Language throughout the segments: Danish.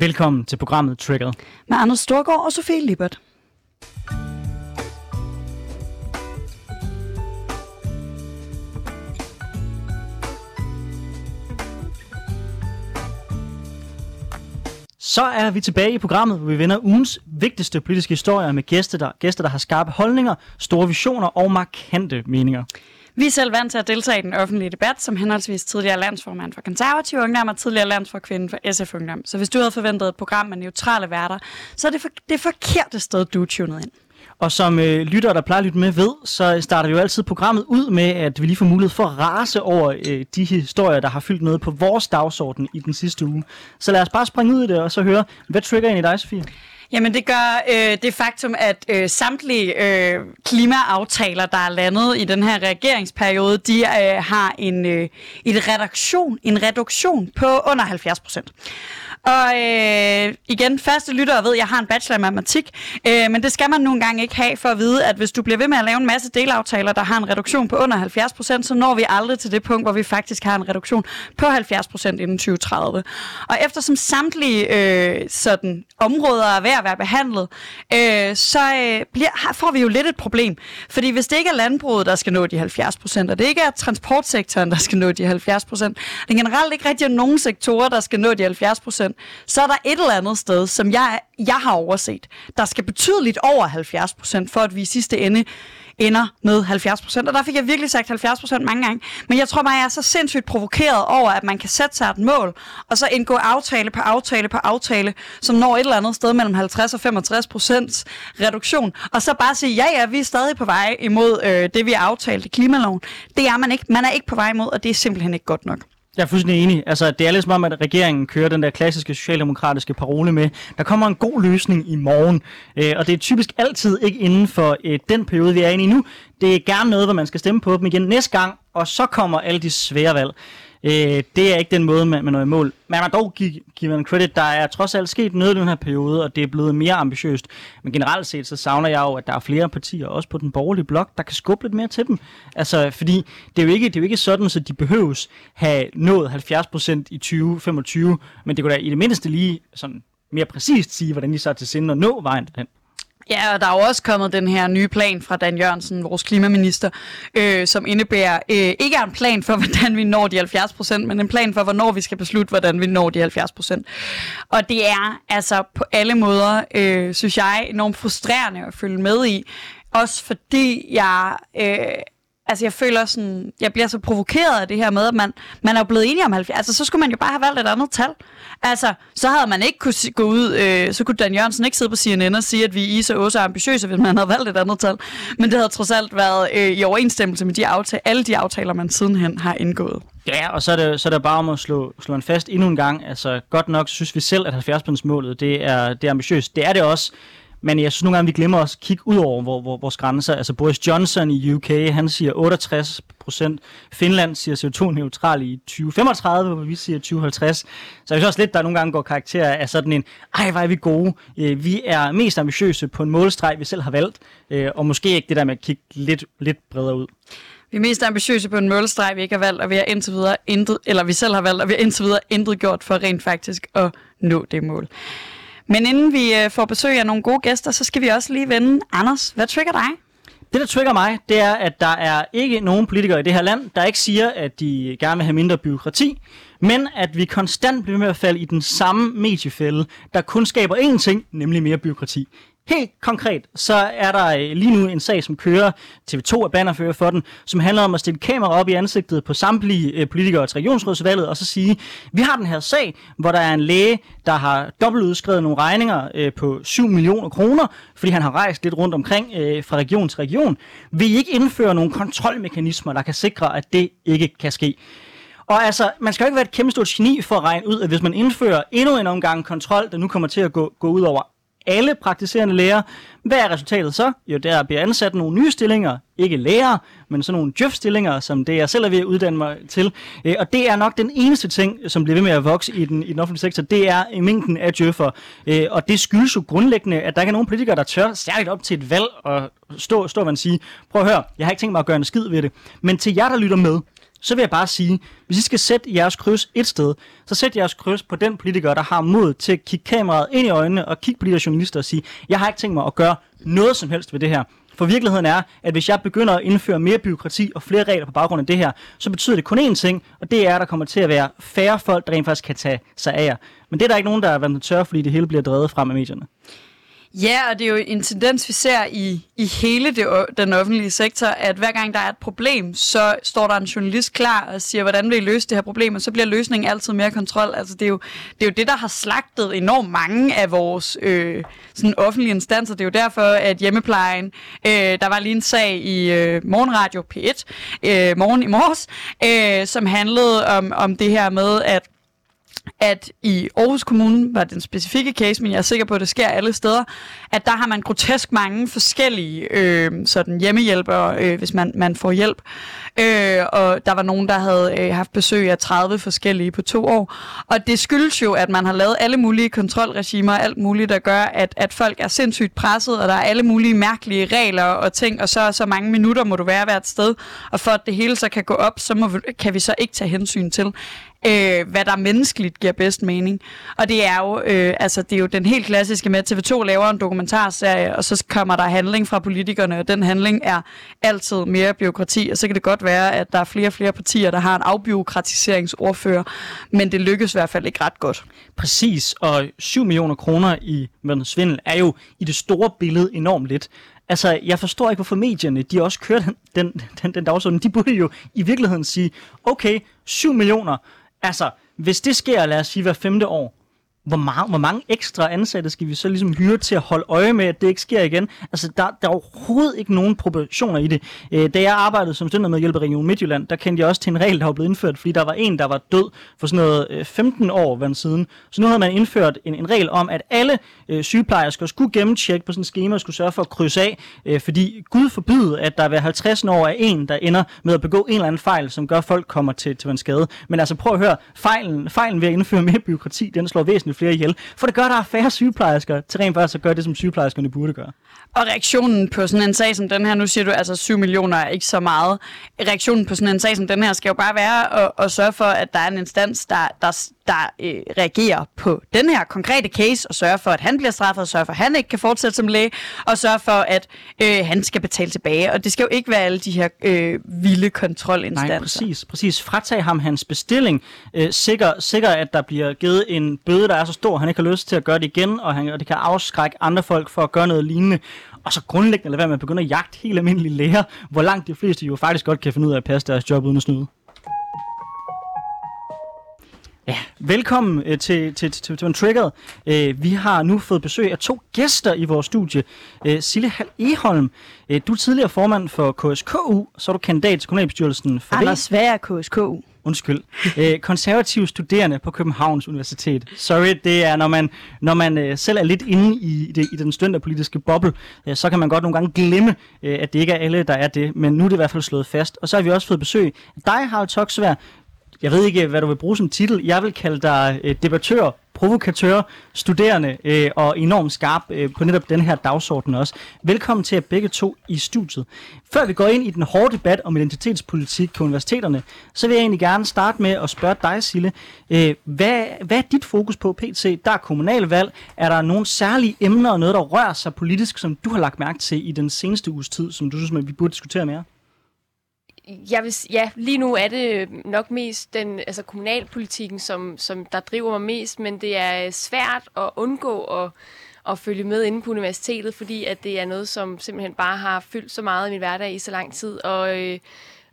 Velkommen til programmet Triggered. Med Anders Storgård og Sofie Lippert. Så er vi tilbage i programmet, hvor vi vender ugens vigtigste politiske historier med gæster, der, gæster, der har skarpe holdninger, store visioner og markante meninger. Vi er selv vant til at deltage i den offentlige debat, som henholdsvis tidligere landsformand for konservative ungdom og tidligere landsforkvinde for SF Ungdom. Så hvis du havde forventet et program med neutrale værter, så er det for, det forkerte sted, du er tunet ind. Og som øh, lytter, der plejer at lytte med, ved, så starter vi jo altid programmet ud med, at vi lige får mulighed for at rase over øh, de historier, der har fyldt noget på vores dagsorden i den sidste uge. Så lad os bare springe ud i det, og så høre, hvad trigger ind i dig, Sofie? Jamen det gør øh, det faktum, at øh, samtlige øh, klimaaftaler, der er landet i den her regeringsperiode, de øh, har en, øh, en, reduktion, en reduktion på under 70 procent. Og øh, igen, faste lyttere ved, at jeg har en bachelor i matematik, øh, men det skal man nogle gange ikke have for at vide, at hvis du bliver ved med at lave en masse delaftaler, der har en reduktion på under 70%, så når vi aldrig til det punkt, hvor vi faktisk har en reduktion på 70% inden 2030. Og eftersom samtlige øh, sådan, områder er ved at være behandlet, øh, så øh, bliver, får vi jo lidt et problem. Fordi hvis det ikke er landbruget, der skal nå de 70%, og det ikke er transportsektoren, der skal nå de 70%, det er generelt ikke rigtig nogen sektorer, der skal nå de 70%, så er der et eller andet sted, som jeg, jeg har overset, der skal betydeligt over 70 procent, for at vi i sidste ende ender med 70 procent. Og der fik jeg virkelig sagt 70 procent mange gange. Men jeg tror bare, jeg er så sindssygt provokeret over, at man kan sætte sig et mål, og så indgå aftale på aftale på aftale, som når et eller andet sted mellem 50 og 65 procents reduktion. Og så bare sige, ja ja, vi er stadig på vej imod øh, det, vi har aftalt i klimaloven. Det er man ikke. Man er ikke på vej imod, og det er simpelthen ikke godt nok. Jeg er fuldstændig enig. Altså, det er lidt som om, at regeringen kører den der klassiske socialdemokratiske parole med, der kommer en god løsning i morgen. Øh, og det er typisk altid ikke inden for øh, den periode, vi er inde i nu. Det er gerne noget, hvor man skal stemme på dem igen næste gang, og så kommer alle de svære valg. Øh, det er ikke den måde, man, man når i mål. Men man dog give, give man credit. Der er trods alt sket noget i den her periode, og det er blevet mere ambitiøst. Men generelt set, så savner jeg jo, at der er flere partier, også på den borgerlige blok, der kan skubbe lidt mere til dem. Altså, fordi det er jo ikke, det er jo ikke sådan, at de behøves have nået 70% i 2025, men det kunne da i det mindste lige sådan mere præcist sige, hvordan de så er til sinde at nå vejen den. Ja, og der er jo også kommet den her nye plan fra Dan Jørgensen, vores klimaminister, øh, som indebærer øh, ikke er en plan for, hvordan vi når de 70 procent, men en plan for, hvornår vi skal beslutte, hvordan vi når de 70 procent. Og det er altså på alle måder, øh, synes jeg, enormt frustrerende at følge med i. Også fordi jeg... Øh, altså jeg føler sådan, jeg bliver så provokeret af det her med, at man, man er blevet enige om 70. Altså så skulle man jo bare have valgt et andet tal. Altså, så havde man ikke kunne gå ud, øh, så kunne Dan Jørgensen ikke sidde på CNN og sige, at vi i så også er ambitiøse, hvis man havde valgt et andet tal. Men det havde trods alt været øh, i overensstemmelse med de aftale, alle de aftaler, man sidenhen har indgået. Ja, og så er, det, så er det bare om at slå, slå en fast endnu en gang. Altså, godt nok synes vi selv, at 70%-målet, det er, det er ambitiøst. Det er det også. Men jeg synes nogle gange, vi glemmer at kigge ud over hvor, hvor, vores grænser. Altså Boris Johnson i UK, han siger 68 procent. Finland siger CO2-neutral i 2035, hvor vi siger 2050. Så jeg synes også lidt, der nogle gange går karakter af sådan en, ej, hvor er vi gode. Øh, vi er mest ambitiøse på en målstreg, vi selv har valgt. Øh, og måske ikke det der med at kigge lidt, lidt bredere ud. Vi er mest ambitiøse på en målstreg, vi ikke har valgt, og vi har indtil videre intet, eller vi selv har valgt, og vi har indtil videre intet gjort for rent faktisk at nå det mål. Men inden vi øh, får besøg af nogle gode gæster, så skal vi også lige vende. Anders, hvad trigger dig? Det, der trigger mig, det er, at der er ikke nogen politikere i det her land, der ikke siger, at de gerne vil have mindre byråkrati, men at vi konstant bliver med at falde i den samme mediefælde, der kun skaber én ting, nemlig mere byråkrati. Helt konkret, så er der øh, lige nu en sag, som kører, TV2 er bannerfører for den, som handler om at stille kamera op i ansigtet på samtlige øh, politikere til regionsrådsvalget, og så sige, vi har den her sag, hvor der er en læge, der har dobbeltudskrevet nogle regninger øh, på 7 millioner kroner, fordi han har rejst lidt rundt omkring øh, fra region til region. Vil I ikke indføre nogle kontrolmekanismer, der kan sikre, at det ikke kan ske? Og altså, man skal jo ikke være et kæmpe stort geni for at regne ud, at hvis man indfører endnu en omgang kontrol, der nu kommer til at gå, gå ud over alle praktiserende læger. Hvad er resultatet så? Jo, der bliver ansat nogle nye stillinger, ikke læger, men sådan nogle djøf-stillinger, som det jeg selv er ved at uddanne mig til. Øh, og det er nok den eneste ting, som bliver ved med at vokse i den, i den offentlige sektor, det er mængden af djøffer. Øh, og det skyldes jo grundlæggende, at der ikke er nogen politikere, der tør særligt op til et valg og stå, stå og sige, prøv at høre, jeg har ikke tænkt mig at gøre en skid ved det. Men til jer, der lytter med, så vil jeg bare sige, hvis I skal sætte jeres kryds et sted, så sæt jeres kryds på den politiker, der har mod til at kigge kameraet ind i øjnene og kigge på de der journalister og sige, jeg har ikke tænkt mig at gøre noget som helst ved det her. For virkeligheden er, at hvis jeg begynder at indføre mere byråkrati og flere regler på baggrund af det her, så betyder det kun én ting, og det er, at der kommer til at være færre folk, der rent faktisk kan tage sig af jer. Men det er der ikke nogen, der er været tør, fordi det hele bliver drevet frem af medierne. Ja, og det er jo en tendens, vi ser i, i hele det, den offentlige sektor, at hver gang der er et problem, så står der en journalist klar og siger, hvordan vil I løse det her problem, og så bliver løsningen altid mere kontrol. Altså, det, er jo, det er jo det, der har slagtet enormt mange af vores øh, sådan offentlige instanser. Det er jo derfor, at hjemmeplejen, øh, der var lige en sag i øh, Morgenradio P1, øh, morgen i morges, øh, som handlede om, om det her med, at at i Aarhus Kommune var den specifikke case, men jeg er sikker på, at det sker alle steder, at der har man grotesk mange forskellige øh, sådan hjemmehjælpere, øh, hvis man, man får hjælp. Øh, og der var nogen, der havde øh, haft besøg af 30 forskellige på to år. Og det skyldes jo, at man har lavet alle mulige kontrolregimer, alt muligt, der gør, at, at folk er sindssygt presset, og der er alle mulige mærkelige regler og ting, og så så mange minutter må du være hvert sted. Og for at det hele så kan gå op, så må, kan vi så ikke tage hensyn til, øh, hvad der menneskeligt giver bedst mening. Og det er jo, øh, altså, det er jo den helt klassiske med, at TV2 laver en dokumentarserie, og så kommer der handling fra politikerne, og den handling er altid mere byråkrati, og så kan det godt være, at der er flere og flere partier, der har en afbyråkratiseringsordfører, men det lykkes i hvert fald ikke ret godt. Præcis, og 7 millioner kroner i svindel er jo i det store billede enormt lidt. Altså, jeg forstår ikke, hvorfor medierne, de også kører den, den, den, den dagsorden. De burde jo i virkeligheden sige, okay, 7 millioner, Altså, hvis det sker, lad os sige, hver femte år, hvor, meget, hvor mange ekstra ansatte skal vi så ligesom hyre til at holde øje med, at det ikke sker igen? Altså, der, der er overhovedet ikke nogen proportioner i det. Øh, da jeg arbejdede som student med hjælp af Region Midtjylland, der kendte jeg også til en regel, der var blevet indført, fordi der var en, der var død for sådan noget øh, 15 år hvad siden. Så nu havde man indført en, en regel om, at alle øh, sygeplejersker skulle gennemtjekke på sådan et schema og skulle sørge for at krydse af, øh, fordi Gud forbyde, at der hver 50 år er en, der ender med at begå en eller anden fejl, som gør, at folk kommer til, til en skade. Men altså prøv at høre, fejlen, fejlen ved at indføre mere byråkrati, den slår væsentligt flere ihjel. For det gør, at der er færre sygeplejersker til rent faktisk at gøre det, som sygeplejerskerne burde gøre. Og reaktionen på sådan en sag som den her, nu siger du altså 7 millioner er ikke så meget. Reaktionen på sådan en sag som den her skal jo bare være at, at sørge for, at der er en instans, der, der, der øh, reagerer på den her konkrete case, og sørge for, at han bliver straffet, og sørge for, at han ikke kan fortsætte som læge, og sørge for, at øh, han skal betale tilbage. Og det skal jo ikke være alle de her øh, vilde kontrolinstanser. Nej, præcis. præcis. Fratag ham hans bestilling. Øh, sikker, sikker, at der bliver givet en bøde, der er så stor, at han ikke har lyst til at gøre det igen, og, han, og det kan afskrække andre folk for at gøre noget lignende. Og så grundlæggende lade være med at begynde at jagte helt almindelige læger, hvor langt de fleste jo faktisk godt kan finde ud af at passe deres job uden at snyde. Ja, velkommen øh, til, til, til, til Triggered. Øh, vi har nu fået besøg af to gæster i vores studie. Øh, Sille Hal Eholm, øh, du er tidligere formand for KSKU, så er du kandidat til kommunalbestyrelsen for Anders Svær KSKU. Undskyld. Øh, konservative studerende på Københavns Universitet. Sorry, det er, når man, når man øh, selv er lidt inde i, det, i den studenterpolitiske boble, øh, så kan man godt nogle gange glemme, øh, at det ikke er alle, der er det. Men nu er det i hvert fald slået fast. Og så har vi også fået besøg af dig, Harald Toksvær, jeg ved ikke, hvad du vil bruge som titel. Jeg vil kalde dig øh, debattør, provokatør, studerende øh, og enormt skarp øh, på netop den her dagsorden også. Velkommen til at begge to i studiet. Før vi går ind i den hårde debat om identitetspolitik på universiteterne, så vil jeg egentlig gerne starte med at spørge dig, Sille. Øh, hvad, hvad er dit fokus på PT? Der er kommunalvalg. Er der nogle særlige emner og noget, der rører sig politisk, som du har lagt mærke til i den seneste uges tid, som du synes, at vi burde diskutere mere? Jeg vil, ja, lige nu er det øh, nok mest den altså kommunalpolitikken, som, som der driver mig mest, men det er øh, svært at undgå at, at følge med inde på universitetet, fordi at det er noget, som simpelthen bare har fyldt så meget i min hverdag i så lang tid. Og, øh,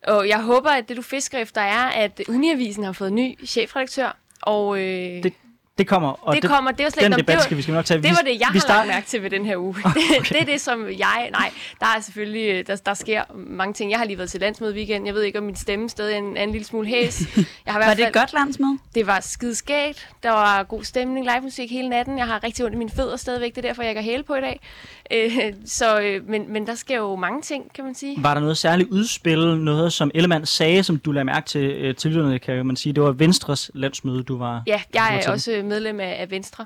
og jeg håber, at det du fisker efter er, at Uniavisen har fået ny chefredaktør, og, øh, det, det kommer. Og det kommer, det var slet den debat skal vi skal nok tage. Det var det, jeg vi har lagt mærke til ved den her uge. Okay. Det, det er det, som jeg... Nej, der er selvfølgelig... Der, der sker mange ting. Jeg har lige været til landsmøde weekend. Jeg ved ikke, om min stemme stadig er en, er en lille smule hæs. Jeg har var det et godt landsmøde? Det var skideskægt. Der var god stemning, live musik hele natten. Jeg har rigtig ondt i mine fødder stadigvæk. Det er derfor, jeg har hæle på i dag. Øh, så, øh, men, men der sker jo mange ting, kan man sige. Var der noget særligt udspil? Noget, som Ellemann sagde, som du lagde mærke til øh, til kan man sige? Det var Venstres landsmøde, du var... Ja, jeg er også medlem af, af Venstre.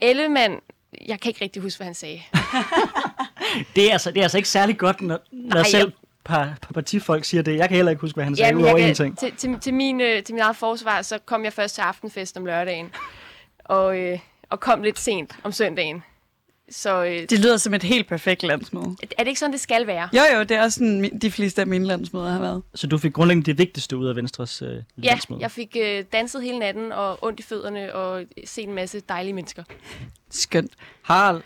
Ellemann, jeg kan ikke rigtig huske, hvad han sagde. det, er altså, det er altså ikke særlig godt, når, når selv par, par partifolk siger det. Jeg kan heller ikke huske, hvad han sagde, Jamen, udover en ting. til, til, til, min, øh, til min eget forsvar, så kom jeg først til aftenfest om lørdagen. Og, øh, og kom lidt sent om søndagen. Så øh, Det lyder som et helt perfekt landsmøde. er det ikke sådan, det skal være? Jo, jo, det er også sådan, de fleste af mine landsmøder har været. Så du fik grundlæggende det vigtigste ud af Venstres øh, Ja, landsmøde. jeg fik øh, danset hele natten og ondt i fødderne og set en masse dejlige mennesker. Skønt. Harald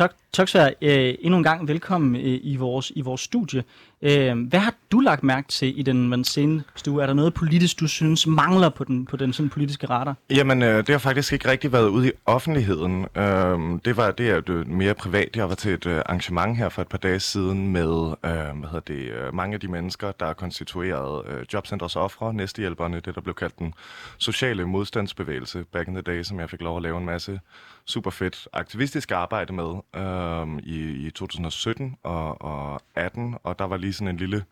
Tok- Toksvær, øh, endnu en gang velkommen øh, i, vores, i vores studie. Øh, hvad har du lagt mærke til i den, den seneste uge? Er der noget politisk, du synes mangler på den, på den sådan politiske radar? Jamen, øh, det har faktisk ikke rigtig været ude i offentligheden. Øhm, det var det er det mere privat. Jeg var til et øh, arrangement her for et par dage siden med øh, hvad hedder det, øh, mange af de mennesker, der er konstitueret øh, Jobcenters ofre, næstehjælperne, det der blev kaldt den sociale modstandsbevægelse back in the day, som jeg fik lov at lave en masse super fedt aktivistisk arbejde med øh, i, i 2017 og, og 18, og der var lige sådan en lille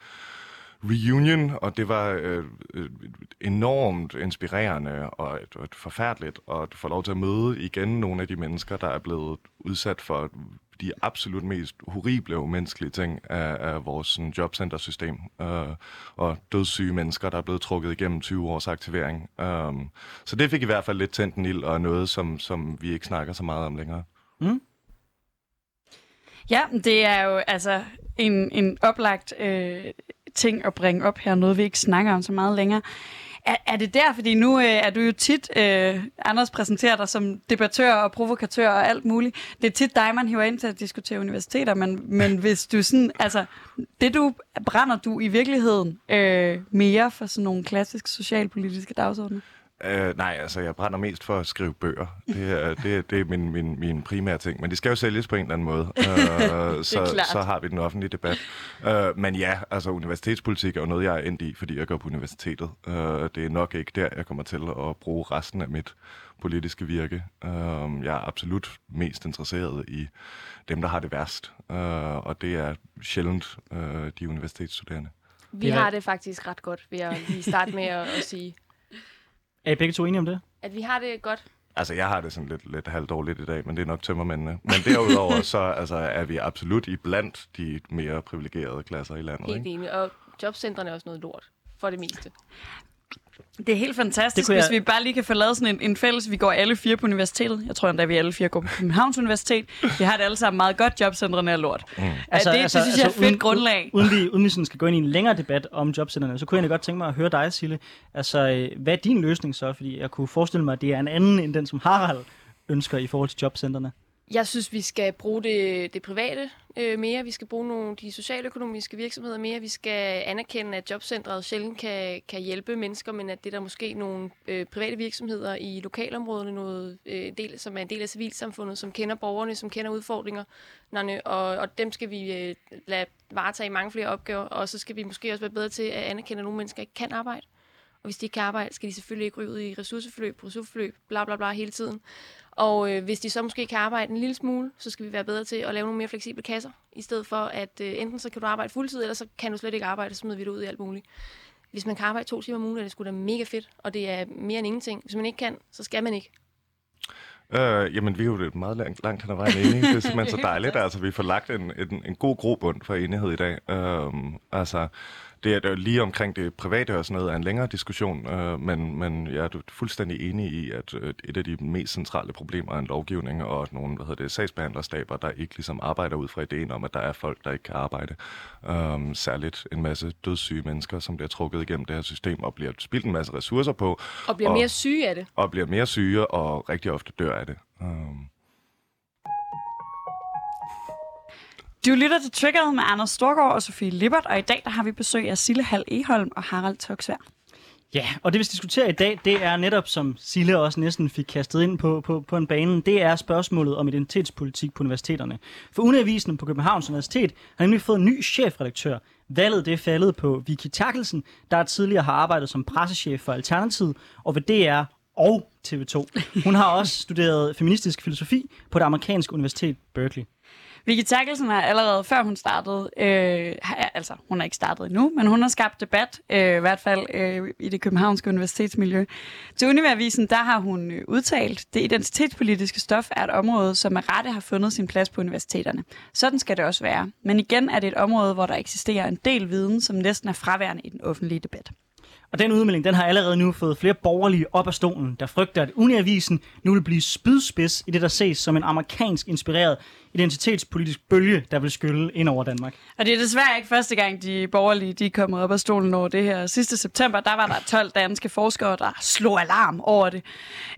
reunion, og det var øh, øh, enormt inspirerende og et, et forfærdeligt at få lov til at møde igen nogle af de mennesker, der er blevet udsat for de absolut mest horrible umenneskelige ting af, af vores sådan, jobcentersystem. Øh, og dødssyge mennesker, der er blevet trukket igennem 20 års aktivering. Øh, så det fik i hvert fald lidt tændt en ild, og noget, som, som vi ikke snakker så meget om længere. Mm. Ja, det er jo altså en, en oplagt øh, ting at bringe op her, noget vi ikke snakker om så meget længere. Er, er det der, fordi nu øh, er du jo tit, øh, Anders præsenterer dig som debattør og provokatør og alt muligt. Det er tit dig, man hiver ind til at diskutere universiteter, men, men hvis du sådan, altså, det du, brænder du i virkeligheden øh, mere for sådan nogle klassiske socialpolitiske dagsordner? Uh, nej, altså jeg brænder mest for at skrive bøger. Det er, det, er- det er min, min, min primære ting. Men det skal jo sælges på en eller anden måde. Uh, så, klart. så har vi den offentlige debat. Uh, men ja, altså universitetspolitik er jo noget, jeg er endt i, fordi jeg går på universitetet. Uh, det er nok ikke der, jeg kommer til at bruge resten af mit politiske virke. Uh, jeg er absolut mest interesseret i dem, der har det værst. Uh, og det er sjældent uh, de universitetsstuderende. Vi har det faktisk ret godt, vil jeg lige starte med at, at sige. Er I begge to enige om det? At vi har det godt. Altså, jeg har det sådan lidt, lidt halvdårligt i dag, men det er nok tømmermændene. Men derudover, så altså, er vi absolut i blandt de mere privilegerede klasser i landet. Helt enig. Og jobcentrene er også noget lort. For det meste. Det er helt fantastisk, kunne hvis jeg- vi bare lige kan få lavet sådan en, en fælles... Vi går alle fire på universitetet. Jeg tror endda, vi alle fire går på Københavns Universitet. Vi har det alle sammen meget godt. Jobcentrene er lort. Mm. Altså, det, altså, det synes jeg er et fedt uden- grundlag. Uden vi, uden vi sådan skal gå ind i en længere debat om jobcentrene, så kunne jeg egentlig godt tænke mig at høre dig, Sille. Altså, øh, hvad er din løsning så? Fordi jeg kunne forestille mig, at det er en anden end den, som Harald ønsker i forhold til jobcentrene. Jeg synes, vi skal bruge det, det private øh, mere. Vi skal bruge nogle de socialøkonomiske virksomheder mere. Vi skal anerkende, at jobcentret sjældent kan, kan hjælpe mennesker, men at det er der måske nogle øh, private virksomheder i lokalområderne, noget, øh, del, som er en del af civilsamfundet, som kender borgerne, som kender udfordringerne, og, og dem skal vi øh, lade varetage mange flere opgaver, og så skal vi måske også være bedre til at anerkende, at nogle mennesker ikke kan arbejde. Og hvis de ikke kan arbejde, skal de selvfølgelig ikke ryge ud i ressourceforløb, ressourceforløb, bla bla bla hele tiden. Og øh, hvis de så måske kan arbejde en lille smule, så skal vi være bedre til at lave nogle mere fleksible kasser, i stedet for at øh, enten så kan du arbejde fuldtid, eller så kan du slet ikke arbejde, så smider vi det ud i alt muligt. Hvis man kan arbejde to timer om ugen, er det sgu da mega fedt, og det er mere end ingenting. Hvis man ikke kan, så skal man ikke. Øh, jamen, vi er jo lidt meget langt, langt hen ad vejen enige. Det er simpelthen så dejligt. Altså, vi får lagt en, en, en god grobund for enighed i dag. Øhm, altså, det er, det er jo lige omkring det private og sådan noget er en længere diskussion, øh, men, men jeg er fuldstændig enig i, at øh, et af de mest centrale problemer er en lovgivning og nogle hvad hedder det, sagsbehandlerstaber, der ikke ligesom arbejder ud fra ideen om, at der er folk, der ikke kan arbejde. Øhm, særligt en masse dødssyge mennesker, som bliver trukket igennem det her system og bliver spildt en masse ressourcer på, Og bliver Og- mere syge af det. og bliver mere syge og rigtig ofte dør af det. Um, Du lytter til Triggeret med Anders Storgård og Sofie Lippert, og i dag der har vi besøg af Sille Hal Eholm og Harald Toksvær. Ja, og det vi skal diskutere i dag, det er netop, som Sille også næsten fik kastet ind på, på, på en bane, det er spørgsmålet om identitetspolitik på universiteterne. For Uneavisen på Københavns Universitet har nemlig fået en ny chefredaktør. Valget det er faldet på Vicky Takkelsen, der tidligere har arbejdet som pressechef for Alternativet og ved DR og TV2. Hun har også studeret feministisk filosofi på det amerikanske universitet Berkeley. Vicky Terkelsen har allerede før hun startede, øh, har, altså hun har ikke startet endnu, men hun har skabt debat, øh, i hvert fald øh, i det københavnske universitetsmiljø. Til Univervisen, der har hun øh, udtalt, det identitetspolitiske stof er et område, som med rette har fundet sin plads på universiteterne. Sådan skal det også være. Men igen er det et område, hvor der eksisterer en del viden, som næsten er fraværende i den offentlige debat. Og den udmelding, den har allerede nu fået flere borgerlige op af stolen, der frygter, at Uniavisen nu vil blive spydspids i det, der ses som en amerikansk inspireret identitetspolitisk bølge, der vil skylle ind over Danmark. Og det er desværre ikke første gang, de borgerlige de er kommet op af stolen over det her. Sidste september, der var der 12 danske forskere, der slog alarm over det.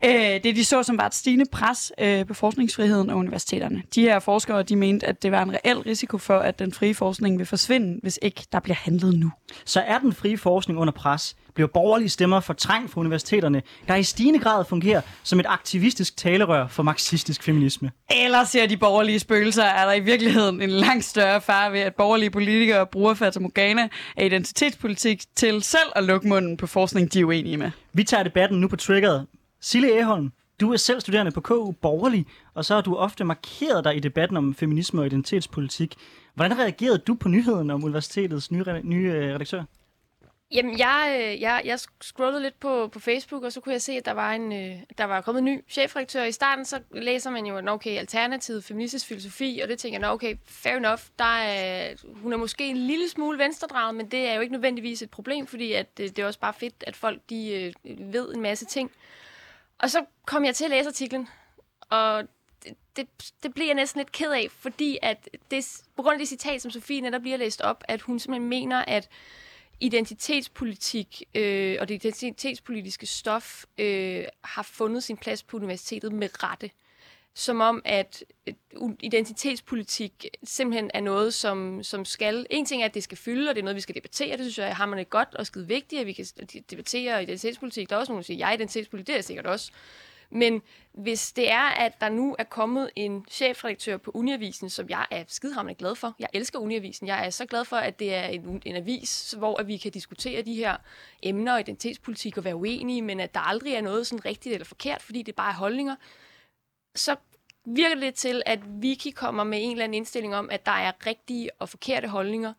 Øh, det de så som var et stigende pres øh, på forskningsfriheden og universiteterne. De her forskere, de mente, at det var en reel risiko for, at den frie forskning vil forsvinde, hvis ikke der bliver handlet nu. Så er den frie forskning under pres, bliver borgerlige stemmer fortrængt fra universiteterne, der i stigende grad fungerer som et aktivistisk talerør for marxistisk feminisme. Eller ser de borgerlige spøgelser, er der i virkeligheden en langt større fare ved, at borgerlige politikere bruger Fata Morgana af identitetspolitik til selv at lukke munden på forskning, de er uenige med. Vi tager debatten nu på triggeret. Sille Eholm, du er selv studerende på KU Borgerlig, og så har du ofte markeret dig i debatten om feminisme og identitetspolitik. Hvordan reagerede du på nyheden om universitetets nye, nye øh, redaktør? Jamen, jeg, øh, jeg, jeg scrollede lidt på, på Facebook, og så kunne jeg se, at der var, en, øh, der var kommet en ny chefredaktør. I starten så læser man jo, at okay, alternativ feministisk filosofi, og det tænker jeg, okay, fair enough. Der er, hun er måske en lille smule venstredraget, men det er jo ikke nødvendigvis et problem, fordi at, øh, det, er også bare fedt, at folk de, ved en masse ting. Og så kom jeg til at læse artiklen, og det, det, det bliver jeg næsten lidt ked af, fordi at det, på grund af det citat, som Sofie netop bliver læst op, at hun simpelthen mener, at identitetspolitik øh, og det identitetspolitiske stof øh, har fundet sin plads på universitetet med rette. Som om, at øh, identitetspolitik simpelthen er noget, som, som skal... En ting er, at det skal fylde, og det er noget, vi skal debattere. Det synes jeg har man godt og skide vigtigt, at vi kan debattere identitetspolitik. Der er også nogen, der siger, at jeg er identitetspolitik, det er sikkert også. Men hvis det er, at der nu er kommet en chefredaktør på Uniavisen, som jeg er skidehamrende glad for. Jeg elsker Uniavisen. Jeg er så glad for, at det er en, en avis, hvor at vi kan diskutere de her emner og identitetspolitik og være uenige, men at der aldrig er noget sådan rigtigt eller forkert, fordi det bare er holdninger. Så virker det til, at Vicky kommer med en eller anden indstilling om, at der er rigtige og forkerte holdninger,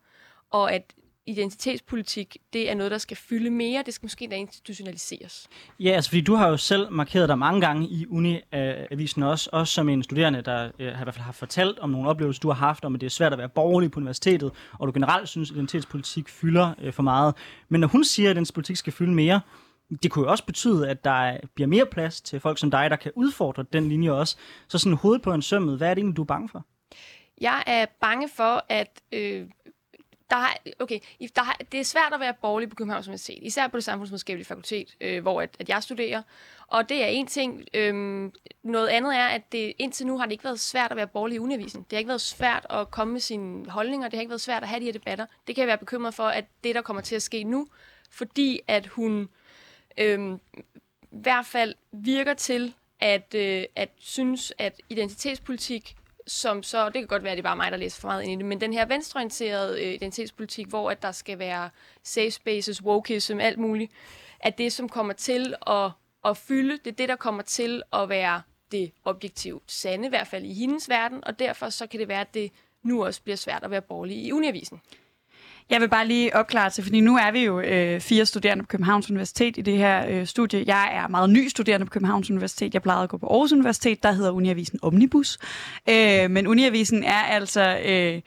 og at identitetspolitik, det er noget, der skal fylde mere. Det skal måske da institutionaliseres. Ja, altså fordi du har jo selv markeret dig mange gange i Uni-avisen også, også som en studerende, der øh, har i hvert fald har fortalt om nogle oplevelser, du har haft, om at det er svært at være borgerlig på universitetet, og du generelt synes, at identitetspolitik fylder øh, for meget. Men når hun siger, at identitetspolitik skal fylde mere, det kunne jo også betyde, at der bliver mere plads til folk som dig, der kan udfordre den linje også. Så sådan hovedet på en sømmet, hvad er det egentlig, du er bange for? Jeg er bange for, at øh, der har, okay, der har, det er svært at være borgerlig på Københavns Universitet, især på det samfundsvidenskabelige fakultet, øh, hvor at, at jeg studerer. Og det er en ting. Øhm, noget andet er, at det, indtil nu har det ikke været svært at være borgerlig i undervisen. Det har ikke været svært at komme med sine holdninger. Det har ikke været svært at have de her debatter. Det kan jeg være bekymret for, at det, der kommer til at ske nu, fordi at hun øhm, i hvert fald virker til at, øh, at synes, at identitetspolitik som så, det kan godt være, at det er bare mig, der læser for meget ind i det, men den her venstreorienterede øh, identitetspolitik, hvor at der skal være safe spaces, wokeism, alt muligt, at det, som kommer til at, at fylde, det er det, der kommer til at være det objektivt sande, i hvert fald i hendes verden, og derfor så kan det være, at det nu også bliver svært at være borgerlig i uniavisen. Jeg vil bare lige opklare til, fordi nu er vi jo øh, fire studerende på Københavns Universitet i det her øh, studie. Jeg er meget ny studerende på Københavns Universitet. Jeg plejede at gå på Aarhus Universitet. Der hedder Uniavisen Omnibus. Øh, men Uniavisen er altså... Øh,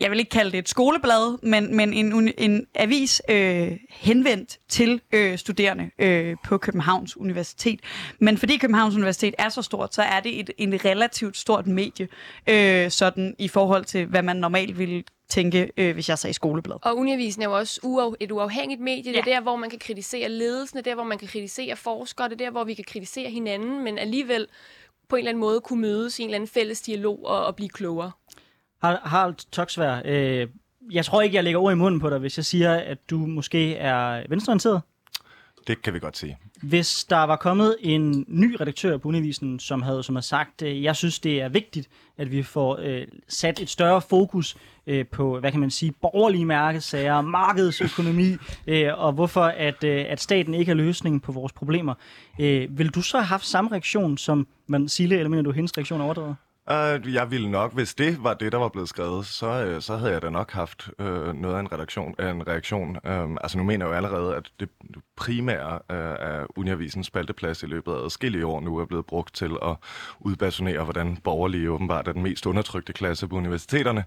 jeg vil ikke kalde det et skoleblad, men, men en, en avis øh, henvendt til øh, studerende øh, på Københavns Universitet. Men fordi Københavns Universitet er så stort, så er det et en relativt stort medie, øh, sådan i forhold til, hvad man normalt ville tænke, øh, hvis jeg sagde skoleblad. Og Uniavisen er jo også uaf, et uafhængigt medie. Ja. Det er der, hvor man kan kritisere ledelsen, det er der, hvor man kan kritisere forskere, det er der, hvor vi kan kritisere hinanden, men alligevel på en eller anden måde kunne mødes i en eller anden fælles dialog og, og blive klogere. Harald Toksvær, øh, jeg tror ikke, jeg lægger ord i munden på dig, hvis jeg siger, at du måske er venstreorienteret. Det kan vi godt sige. Hvis der var kommet en ny redaktør på Univisen, som havde, som havde sagt, øh, jeg synes, det er vigtigt, at vi får øh, sat et større fokus øh, på, hvad kan man sige, borgerlige mærkesager, markedsøkonomi, øh, og hvorfor at, øh, at staten ikke er løsningen på vores problemer. Øh, vil du så have haft samme reaktion, som man Sille, eller mener du, hendes reaktion overdrevet? Uh, jeg ville nok, hvis det var det, der var blevet skrevet, så, uh, så havde jeg da nok haft uh, noget af en, redaktion, uh, en reaktion. Um, altså nu mener jeg jo allerede, at det primære uh, af Uniavisens spalteplads i løbet af adskillige år nu er blevet brugt til at udbasonere, hvordan borgerlige åbenbart er den mest undertrykte klasse på universiteterne.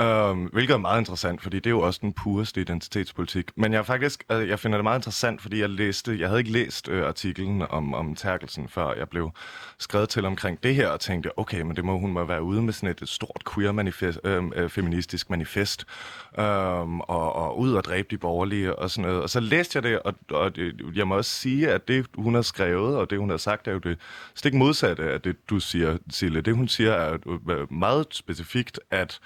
Øhm, hvilket er meget interessant, fordi det er jo også den pureste identitetspolitik. Men jeg faktisk, øh, jeg finder det meget interessant, fordi jeg læste, jeg havde ikke læst øh, artiklen om, om Terkelsen, før jeg blev skrevet til omkring det her, og tænkte, okay, men det må hun må være ude med sådan et, et stort queer manifest, øhm, øh, feministisk manifest, øh, og, og ud og dræbe de borgerlige og sådan noget. Og så læste jeg det, og, og det, jeg må også sige, at det, hun har skrevet, og det, hun har sagt, er jo det stik modsatte af det, du siger, Sille. Det, hun siger, er øh, meget specifikt, at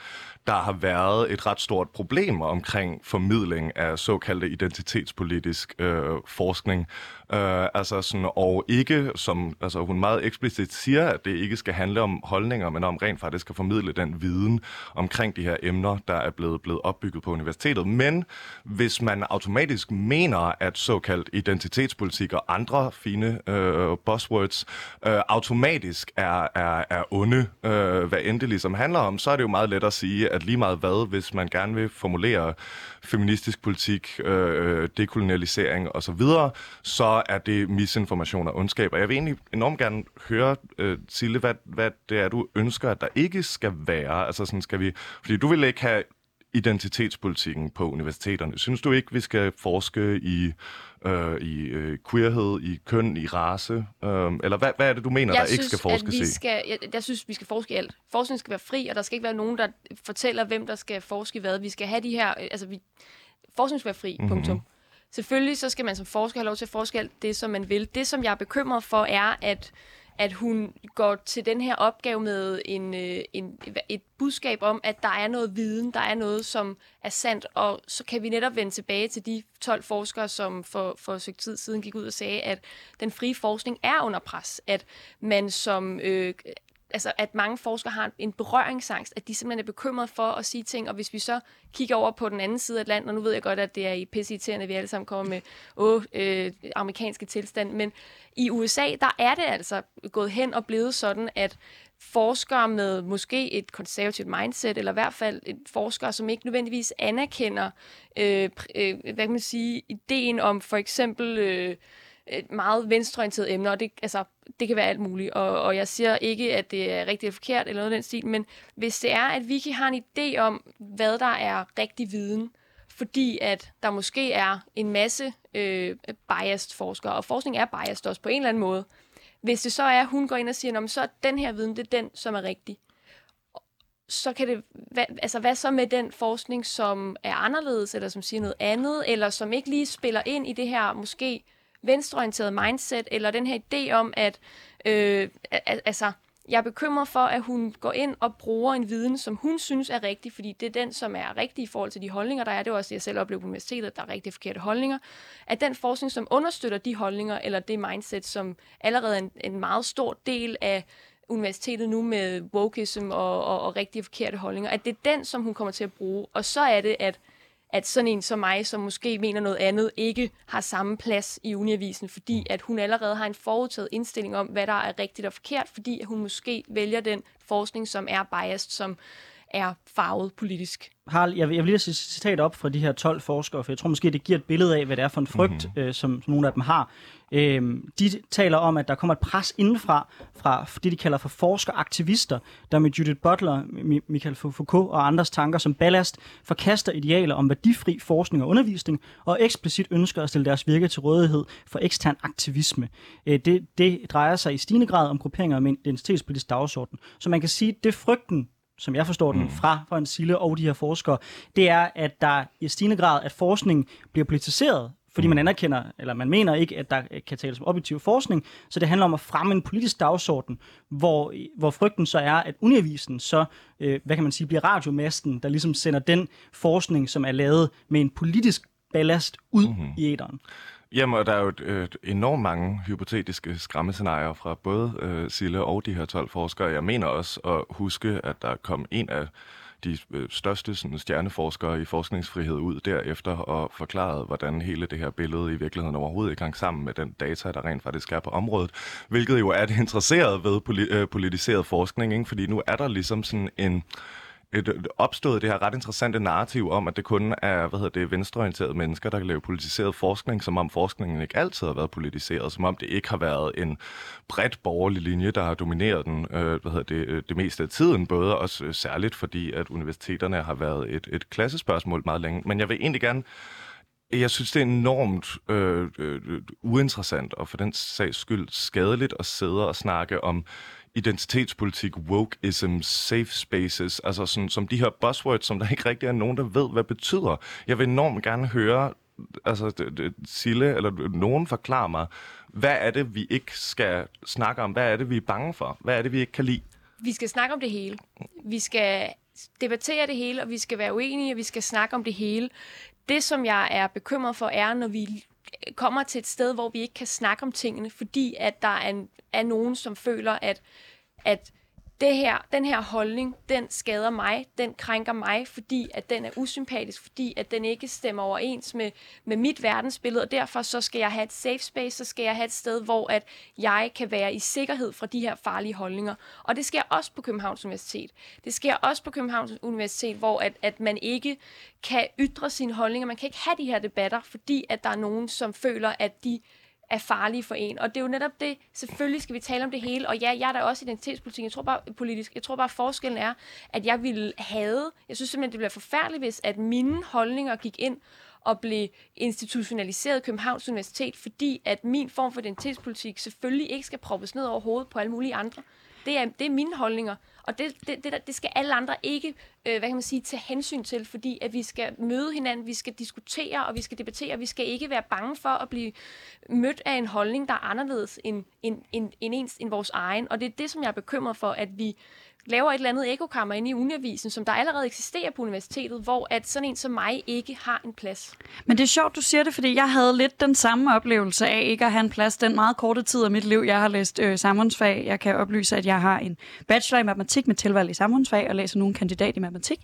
der har været et ret stort problem omkring formidling af såkaldte identitetspolitisk øh, forskning. Øh, altså sådan, og ikke, som altså hun meget eksplicit siger, at det ikke skal handle om holdninger, men om rent faktisk at formidle den viden omkring de her emner, der er blevet, blevet opbygget på universitetet. Men hvis man automatisk mener, at såkaldt identitetspolitik og andre fine øh, buzzwords øh, automatisk er, er, er onde, øh, hvad end det ligesom handler om, så er det jo meget let at sige, at lige meget hvad, hvis man gerne vil formulere feministisk politik, øh, øh dekolonialisering osv., så, videre, så er det misinformation og ondskab. Og jeg vil egentlig enormt gerne høre, øh, Sille, hvad, hvad det er, du ønsker, at der ikke skal være. Altså sådan skal vi, fordi du vil ikke have identitetspolitikken på universiteterne. Synes du ikke, vi skal forske i, øh, i øh, queerhed, i køn, i race? Øh, eller hvad, hvad er det, du mener, jeg der synes, ikke skal forskes at vi i? skal, jeg, jeg synes, vi skal forske i alt. Forskning skal være fri, og der skal ikke være nogen, der fortæller, hvem der skal forske i hvad. Vi skal have de her... Altså, vi, forskning skal være fri, mm-hmm. punktum. Selvfølgelig så skal man som forsker have lov til at forske alt det, som man vil. Det, som jeg er bekymret for, er, at at hun går til den her opgave med en, øh, en, et budskab om, at der er noget viden, der er noget, som er sandt, og så kan vi netop vende tilbage til de 12 forskere, som for, for et stykke tid siden gik ud og sagde, at den frie forskning er under pres, at man som øh, altså, at mange forskere har en berøringsangst, at de simpelthen er bekymrede for at sige ting, og hvis vi så kigger over på den anden side af landet, og nu ved jeg godt, at det er i pisseirriterende, at vi alle sammen kommer med åh, øh, amerikanske tilstand, men i USA, der er det altså gået hen og blevet sådan, at forskere med måske et konservativt mindset, eller i hvert fald et forskere, som ikke nødvendigvis anerkender, øh, øh, hvad kan man sige, ideen om for eksempel... Øh, meget venstreorienteret emne, og det, altså, det kan være alt muligt. Og, og jeg siger ikke, at det er rigtigt eller forkert eller noget af den stil, men hvis det er, at Vicky har en idé om, hvad der er rigtig viden, fordi at der måske er en masse øh, biased forskere, og forskning er biased også på en eller anden måde. Hvis det så er, at hun går ind og siger, så er den her viden, det er den, som er rigtig. Så kan det, hvad, altså hvad så med den forskning, som er anderledes, eller som siger noget andet, eller som ikke lige spiller ind i det her måske venstreorienteret mindset, eller den her idé om, at øh, altså, jeg er bekymret for, at hun går ind og bruger en viden, som hun synes er rigtig, fordi det er den, som er rigtig i forhold til de holdninger, der er. Det er også det, jeg selv oplevede på universitetet, at der er rigtig forkerte holdninger. At den forskning, som understøtter de holdninger, eller det mindset, som allerede er en, en meget stor del af universitetet nu med wokeism og, og, og rigtig forkerte holdninger, at det er den, som hun kommer til at bruge. Og så er det, at at sådan en som mig, som måske mener noget andet, ikke har samme plads i uniavisen, fordi at hun allerede har en forudtaget indstilling om, hvad der er rigtigt og forkert, fordi at hun måske vælger den forskning, som er biased, som er farvet politisk. Harald, jeg vil, jeg vil lige sige citat op fra de her 12 forskere, for jeg tror måske, det giver et billede af, hvad det er for en frygt, mm-hmm. øh, som, som nogle af dem har. Øh, de taler om, at der kommer et pres indenfra, fra det, de kalder for forskeraktivister, der med Judith Butler, Michael Foucault og andres tanker som ballast forkaster idealer om værdifri forskning og undervisning, og eksplicit ønsker at stille deres virke til rådighed for ekstern aktivisme. Øh, det, det drejer sig i stigende grad om grupperinger med en identitetspolitisk dagsorden. Så man kan sige, at det frygten som jeg forstår den, mm. fra, fra en Sille og de her forskere, det er, at der i stigende grad, at forskning bliver politiseret, fordi mm. man anerkender, eller man mener ikke, at der kan tales om objektiv forskning, så det handler om at fremme en politisk dagsorden, hvor, hvor frygten så er, at uniavisen så, øh, hvad kan man sige, bliver radiomasten, der ligesom sender den forskning, som er lavet med en politisk ballast ud mm-hmm. i æderen. Jamen, der er jo et, et enormt mange hypotetiske skræmmescenarier fra både øh, Sille og de her 12 forskere. Jeg mener også at huske, at der kom en af de øh, største sådan, stjerneforskere i forskningsfrihed ud derefter og forklarede, hvordan hele det her billede i virkeligheden overhovedet ikke hang sammen med den data, der rent faktisk er på området. Hvilket jo er det interesseret ved øh, politiseret forskning, ikke? fordi nu er der ligesom sådan en et, opstået det her ret interessante narrativ om, at det kun er hvad hedder det, venstreorienterede mennesker, der kan lave politiseret forskning, som om forskningen ikke altid har været politiseret, som om det ikke har været en bredt borgerlig linje, der har domineret den øh, hvad hedder det, øh, det meste af tiden, både også øh, særligt fordi, at universiteterne har været et, et klassespørgsmål meget længe. Men jeg vil egentlig gerne jeg synes, det er enormt øh, øh, øh uinteressant og for den sags skyld skadeligt at sidde og snakke om identitetspolitik, wokeism, safe spaces, altså sådan, som de her buzzwords, som der ikke rigtig er nogen, der ved, hvad betyder. Jeg vil enormt gerne høre, altså Sille eller nogen forklare mig, hvad er det, vi ikke skal snakke om? Hvad er det, vi er bange for? Hvad er det, vi ikke kan lide? Vi skal snakke om det hele. Vi skal debattere det hele, og vi skal være uenige, og vi skal snakke om det hele. Det, som jeg er bekymret for, er, når vi kommer til et sted, hvor vi ikke kan snakke om tingene, fordi at der er, en, er nogen, som føler, at, at det her, den her holdning, den skader mig, den krænker mig, fordi at den er usympatisk, fordi at den ikke stemmer overens med, med mit verdensbillede, og derfor så skal jeg have et safe space, så skal jeg have et sted, hvor at jeg kan være i sikkerhed fra de her farlige holdninger. Og det sker også på Københavns Universitet. Det sker også på Københavns Universitet, hvor at, at man ikke kan ytre sine holdninger, man kan ikke have de her debatter, fordi at der er nogen, som føler, at de er farlige for en. Og det er jo netop det, selvfølgelig skal vi tale om det hele, og ja, jeg er da også identitetspolitik, jeg tror bare politisk, jeg tror bare forskellen er, at jeg ville have, jeg synes simpelthen, det bliver forfærdeligt, hvis at mine holdninger gik ind og blev institutionaliseret Københavns Universitet, fordi at min form for identitetspolitik selvfølgelig ikke skal proppes ned over hovedet på alle mulige andre. Det er, det er mine holdninger, og det, det, det, det skal alle andre ikke øh, hvad kan man sige, tage hensyn til, fordi at vi skal møde hinanden, vi skal diskutere, og vi skal debattere, vi skal ikke være bange for at blive mødt af en holdning, der er anderledes end, end, end, end, ens, end vores egen. Og det er det, som jeg er bekymret for, at vi laver et eller andet ekokammer inde i undervisen, som der allerede eksisterer på universitetet, hvor at sådan en som mig ikke har en plads. Men det er sjovt, du siger det, fordi jeg havde lidt den samme oplevelse af ikke at have en plads den meget korte tid af mit liv. Jeg har læst øh, samfundsfag. Jeg kan oplyse, at jeg har en bachelor i matematik med tilvalg i samfundsfag, og læser nu en kandidat i matematik.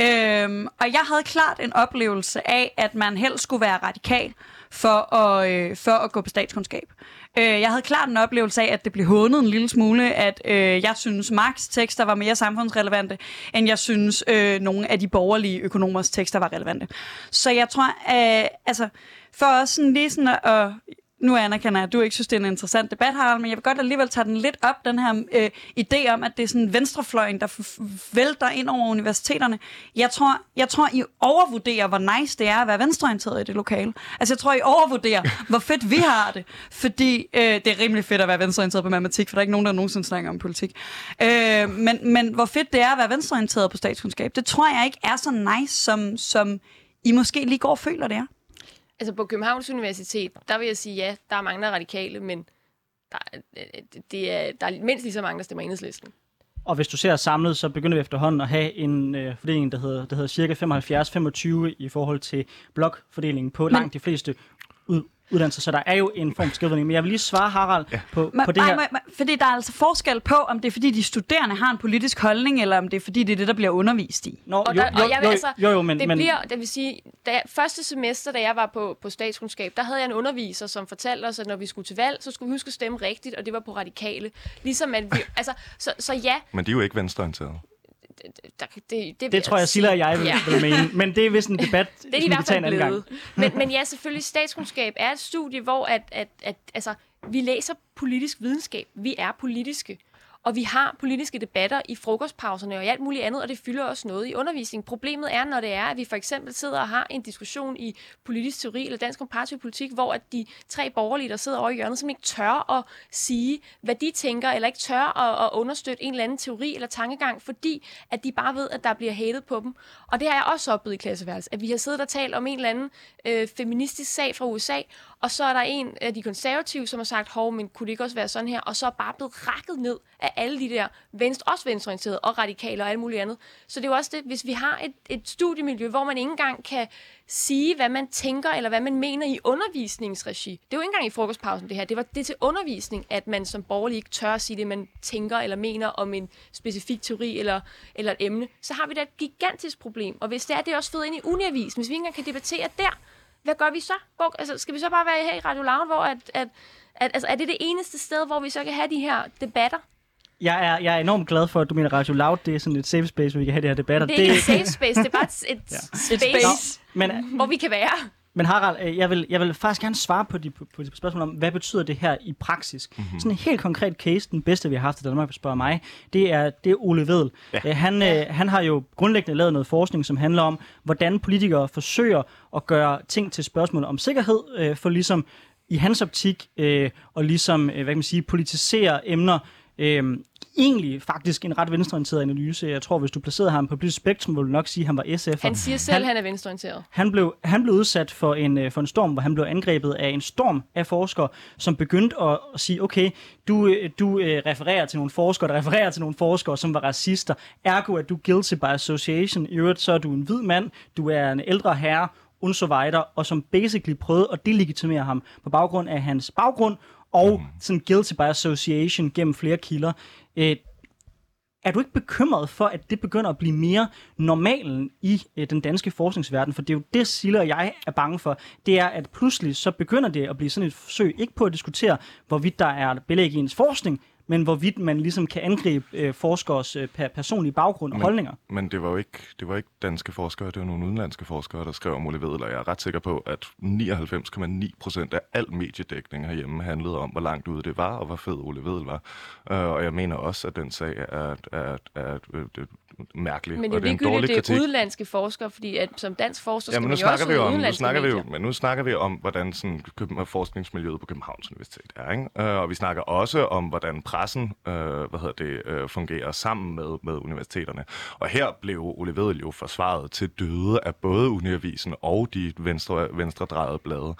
Øhm, og jeg havde klart en oplevelse af, at man helst skulle være radikal for at, øh, for at gå på statskundskab. Øh, jeg havde klart en oplevelse af, at det blev hånet en lille smule, at øh, jeg synes, Marx tekster var mere samfundsrelevante, end jeg synes, øh, nogle af de borgerlige økonomers tekster var relevante. Så jeg tror, øh, altså, for os sådan lige sådan at, nu anerkender jeg, at du ikke synes, det er en interessant debat, Harald, men jeg vil godt alligevel tage den lidt op, den her øh, idé om, at det er sådan venstrefløjen, der vælter ind over universiteterne. Jeg tror, jeg tror, I overvurderer, hvor nice det er at være venstreorienteret i det lokale. Altså, jeg tror, I overvurderer, hvor fedt vi har det. Fordi øh, det er rimelig fedt at være venstreorienteret på matematik, for der er ikke nogen, der nogensinde snakker om politik. Øh, men, men hvor fedt det er at være venstreorienteret på statskundskab, det tror jeg ikke er så nice, som, som I måske lige går og føler, det er. Altså på Københavns Universitet, der vil jeg sige, ja, der er mange, der er radikale, men der, det er, der er mindst lige så mange, der stemmer enhedslisten. Og hvis du ser samlet, så begynder vi efterhånden at have en øh, fordeling, der hedder, der hedder cirka 75-25 i forhold til blokfordelingen på Men, langt de fleste ud, uddannelser, så der er jo en form for skævvridning. Men jeg vil lige svare Harald ja. på, ma, på det her. Ma, ma, fordi der er altså forskel på, om det er fordi de studerende har en politisk holdning, eller om det er fordi det er det, der bliver undervist i. Nå, og, der, jo, og jeg vil, altså, jo, jo, men, det men, bliver, det vil sige, da jeg, første semester, da jeg var på, på statskundskab, der havde jeg en underviser, som fortalte os, at når vi skulle til valg, så skulle vi huske at stemme rigtigt, og det var på radikale. Ligesom at vi, altså, så, så ja. Men de er jo ikke venstreorienterede der, det, det, det tror jeg, Silla og jeg vil, ja. vil mene. Men det er vist en debat, det er tage en anden gang. Men, men ja, selvfølgelig, statskundskab er et studie, hvor at, at, at, altså, vi læser politisk videnskab. Vi er politiske. Og vi har politiske debatter i frokostpauserne og i alt muligt andet, og det fylder også noget i undervisning. Problemet er, når det er, at vi for eksempel sidder og har en diskussion i politisk teori eller dansk komparativ politik, hvor at de tre borgerlige, der sidder over i hjørnet, som ikke tør at sige, hvad de tænker, eller ikke tør at, at understøtte en eller anden teori eller tankegang, fordi at de bare ved, at der bliver hatet på dem. Og det har jeg også oplevet i klasseværelset, at vi har siddet og talt om en eller anden øh, feministisk sag fra USA, og så er der en af de konservative, som har sagt, hov, men kunne det ikke også være sådan her? Og så er bare blevet rakket ned af alle de der, venstre, også venstreorienterede og radikale og alt muligt andet. Så det er jo også det, hvis vi har et, et studiemiljø, hvor man ikke engang kan sige, hvad man tænker, eller hvad man mener i undervisningsregi. Det er jo ikke engang i frokostpausen, det her. Det var det til undervisning, at man som borgerlig ikke tør at sige det, man tænker eller mener om en specifik teori eller, eller et emne. Så har vi da et gigantisk problem. Og hvis det er, det er også fedt ind i uniavisen. Hvis vi ikke engang kan debattere der, hvad gør vi så? Hvor, altså, skal vi så bare være her i Radio Loud, hvor at, at, at, altså, er det det eneste sted, hvor vi så kan have de her debatter? Jeg er, jeg er enormt glad for, at du mener Radio Loud, det er sådan et safe space, hvor vi kan have de her debatter. Det er ikke et safe space, det er bare et, et Ja. space, Men, hvor vi kan være. Men Harald, øh, jeg vil, jeg vil faktisk gerne svare på de, på, på de spørgsmål om, hvad betyder det her i praksis? Mm-hmm. Sådan en helt konkret case, den bedste vi har haft i Danmark, hvis spørger mig, det er, det er Ole Vedel. Ja. Han, øh, han har jo grundlæggende lavet noget forskning, som handler om, hvordan politikere forsøger at gøre ting til spørgsmål om sikkerhed, øh, for ligesom i hans optik, øh, og ligesom, øh, hvad kan man sige, politisere emner, øh, egentlig faktisk en ret venstreorienteret analyse. Jeg tror, hvis du placerede ham på politisk spektrum, ville du nok sige, at han var SF'er. Han siger selv, at han er venstreorienteret. Han blev, han blev udsat for en, øh, for en storm, hvor han blev angrebet af en storm af forskere, som begyndte at, at sige, okay, du, øh, du øh, refererer til nogle forskere, der refererer til nogle forskere, som var racister. Ergo er du guilty by association. I øvrigt så er du en hvid mand, du er en ældre herre, und so weiter, og som basically prøvede at delegitimere ham på baggrund af hans baggrund, og sådan guilty by association gennem flere kilder. Øh, er du ikke bekymret for, at det begynder at blive mere normalen i øh, den danske forskningsverden? For det er jo det, Sille og jeg er bange for. Det er, at pludselig så begynder det at blive sådan et forsøg, ikke på at diskutere, hvorvidt der er belæg i ens forskning, men hvorvidt man ligesom kan angribe øh, forskers øh, per- personlige baggrund og Men- holdninger. Men det var jo ikke, det var ikke danske forskere, det var nogle udenlandske forskere, der skrev om Ole Vedel, og jeg er ret sikker på, at 99,9 procent af al mediedækning herhjemme handlede om, hvor langt ude det var, og hvor fed Ole Vedel var. Uh, og jeg mener også, at den sag er, er, er, er, er mærkelig, Men det er og det er en dårlig det er kritik. udenlandske forskere, fordi at som dansk forsker skal Jamen, nu man jo snakker vi ud i om, nu snakker vi jo, medier. men nu snakker vi om, hvordan sådan, forskningsmiljøet på Københavns Universitet er, ikke? Uh, og vi snakker også om, hvordan pressen uh, hvad hedder det, uh, fungerer sammen med, med universiteterne. Og her blev Ole Vedel jo forsvaret til døde af både Uniavisen og de venstre, venstredrejede blade.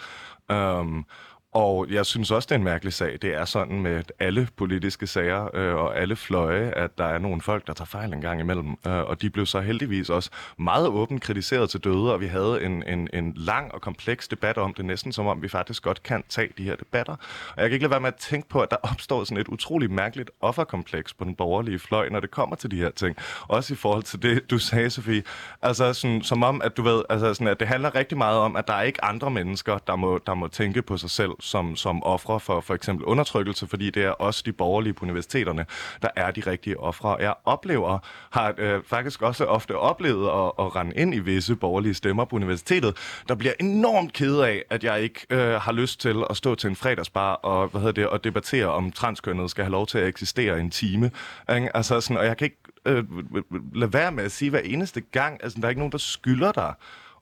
Um, og jeg synes også, det er en mærkelig sag. Det er sådan med alle politiske sager øh, og alle fløje, at der er nogle folk, der tager fejl en gang imellem. Øh, og de blev så heldigvis også meget åbent kritiseret til døde, og vi havde en, en, en lang og kompleks debat om det, næsten som om vi faktisk godt kan tage de her debatter. Og jeg kan ikke lade være med at tænke på, at der opstår sådan et utroligt mærkeligt offerkompleks på den borgerlige fløj, når det kommer til de her ting. Også i forhold til det, du sagde, Sofie. Altså sådan, som om, at du ved, altså sådan, at det handler rigtig meget om, at der er ikke andre mennesker, der må, der må tænke på sig selv som, som ofre for for eksempel undertrykkelse, fordi det er også de borgerlige på universiteterne, der er de rigtige ofre. Jeg oplever, har øh, faktisk også ofte oplevet at, at rende ind i visse borgerlige stemmer på universitetet, der bliver enormt kede af, at jeg ikke øh, har lyst til at stå til en fredagsbar og, hvad hedder det, og debattere om transkønnet skal have lov til at eksistere en time. Ikke? Altså sådan, og jeg kan ikke øh, lade være med at sige hver eneste gang, altså der er ikke nogen, der skylder dig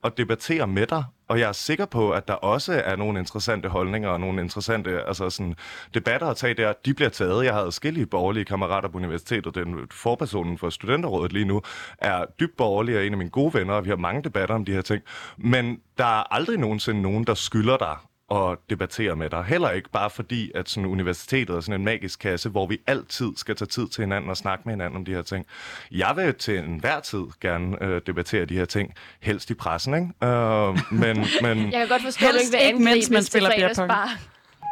at debattere med dig, og jeg er sikker på, at der også er nogle interessante holdninger og nogle interessante altså sådan, debatter at tage der. De bliver taget. Jeg har adskillige borgerlige kammerater på universitetet. Den forpersonen for studenterrådet lige nu er dybt borgerlig og en af mine gode venner, og vi har mange debatter om de her ting. Men der er aldrig nogensinde nogen, der skylder dig at debattere med dig. Heller ikke bare fordi, at sådan universitetet er sådan en magisk kasse, hvor vi altid skal tage tid til hinanden og snakke med hinanden om de her ting. Jeg vil til enhver tid gerne øh, debattere de her ting, helst i pressen, ikke? Øh, men, men, Jeg kan godt forstå, at du ikke vil ikke, mens man spiller beer pong.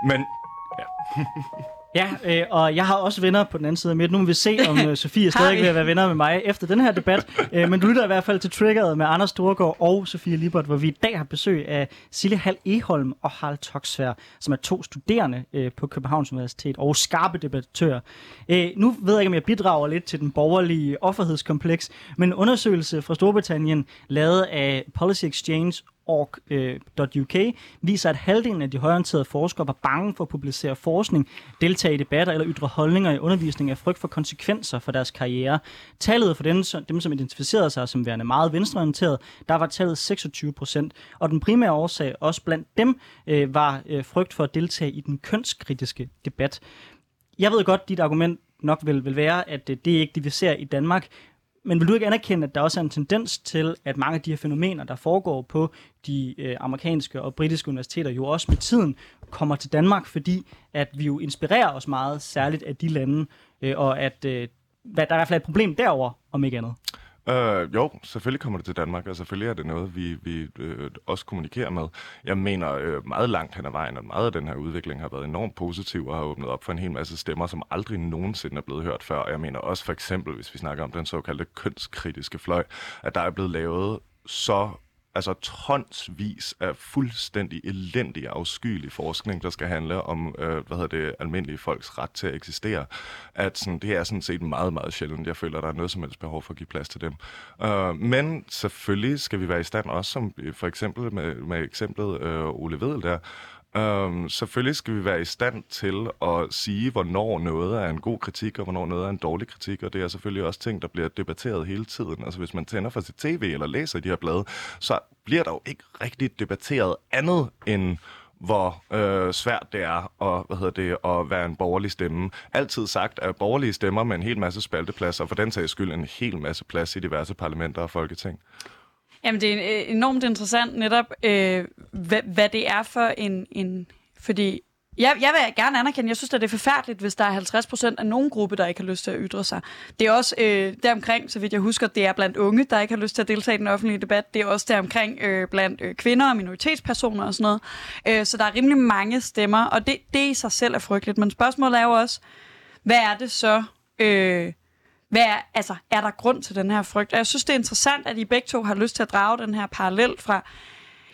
men Ja, øh, og jeg har også venner på den anden side af midt. Nu må vi se, om øh, Sofie stadig vil være venner med mig efter den her debat. Øh, men du lytter i hvert fald til Triggeret med Anders Storgård og Sofie Libert, hvor vi i dag har besøg af Sille Hal Eholm og Harald Toksvær, som er to studerende øh, på Københavns Universitet og skarpe debattører. Øh, nu ved jeg ikke, om jeg bidrager lidt til den borgerlige offerhedskompleks, men en undersøgelse fra Storbritannien, lavet af Policy Exchange org.uk øh, viser, at halvdelen af de højorienterede forskere var bange for at publicere forskning, deltage i debatter eller ytre holdninger i undervisning af frygt for konsekvenser for deres karriere. Tallet for dem, som- dem som identificerede sig som værende meget venstreorienteret, der var tallet 26 procent. Og den primære årsag, også blandt dem, øh, var øh, frygt for at deltage i den kønskritiske debat. Jeg ved godt, dit argument nok vil, vil være, at det er ikke det, vi ser i Danmark men vil du ikke anerkende, at der også er en tendens til, at mange af de her fænomener, der foregår på de øh, amerikanske og britiske universiteter, jo også med tiden kommer til Danmark, fordi at vi jo inspirerer os meget, særligt af de lande, øh, og at øh, hvad, der er i hvert fald et problem derover om ikke andet. Øh, jo, selvfølgelig kommer det til Danmark, og selvfølgelig er det noget, vi, vi øh, også kommunikerer med. Jeg mener øh, meget langt hen ad vejen, at meget af den her udvikling har været enormt positiv og har åbnet op for en hel masse stemmer, som aldrig nogensinde er blevet hørt før. Og jeg mener også for eksempel, hvis vi snakker om den såkaldte kønskritiske fløj, at der er blevet lavet så altså tonsvis af fuldstændig elendig, afskyelig forskning, der skal handle om, øh, hvad hedder det, almindelige folks ret til at eksistere. At sådan, det er sådan set meget, meget sjældent. Jeg føler, der er noget som helst behov for at give plads til dem. Øh, men selvfølgelig skal vi være i stand også, som øh, for eksempel med, med eksemplet øh, Ole Vedel der, Øhm, selvfølgelig skal vi være i stand til at sige, hvornår noget er en god kritik, og hvornår noget er en dårlig kritik, og det er selvfølgelig også ting, der bliver debatteret hele tiden. Altså hvis man tænder for sit tv eller læser de her blade, så bliver der jo ikke rigtig debatteret andet end hvor øh, svært det er at, hvad hedder det, at være en borgerlig stemme. Altid sagt at borgerlige stemmer med en hel masse spaltepladser, og for den sags skyld en hel masse plads i diverse parlamenter og folketing. Jamen, det er øh, enormt interessant netop, øh, hvad, hvad det er for en... en fordi jeg, jeg vil gerne anerkende, jeg synes, at det er forfærdeligt, hvis der er 50 procent af nogen gruppe, der ikke har lyst til at ytre sig. Det er også øh, deromkring, så vidt jeg husker, det er blandt unge, der ikke har lyst til at deltage i den offentlige debat. Det er også deromkring øh, blandt øh, kvinder og minoritetspersoner og sådan noget. Øh, så der er rimelig mange stemmer, og det, det i sig selv er frygteligt. Men spørgsmålet er jo også, hvad er det så... Øh, hvad er, altså, er der grund til den her frygt? Og jeg synes, det er interessant, at I begge to har lyst til at drage den her parallel fra...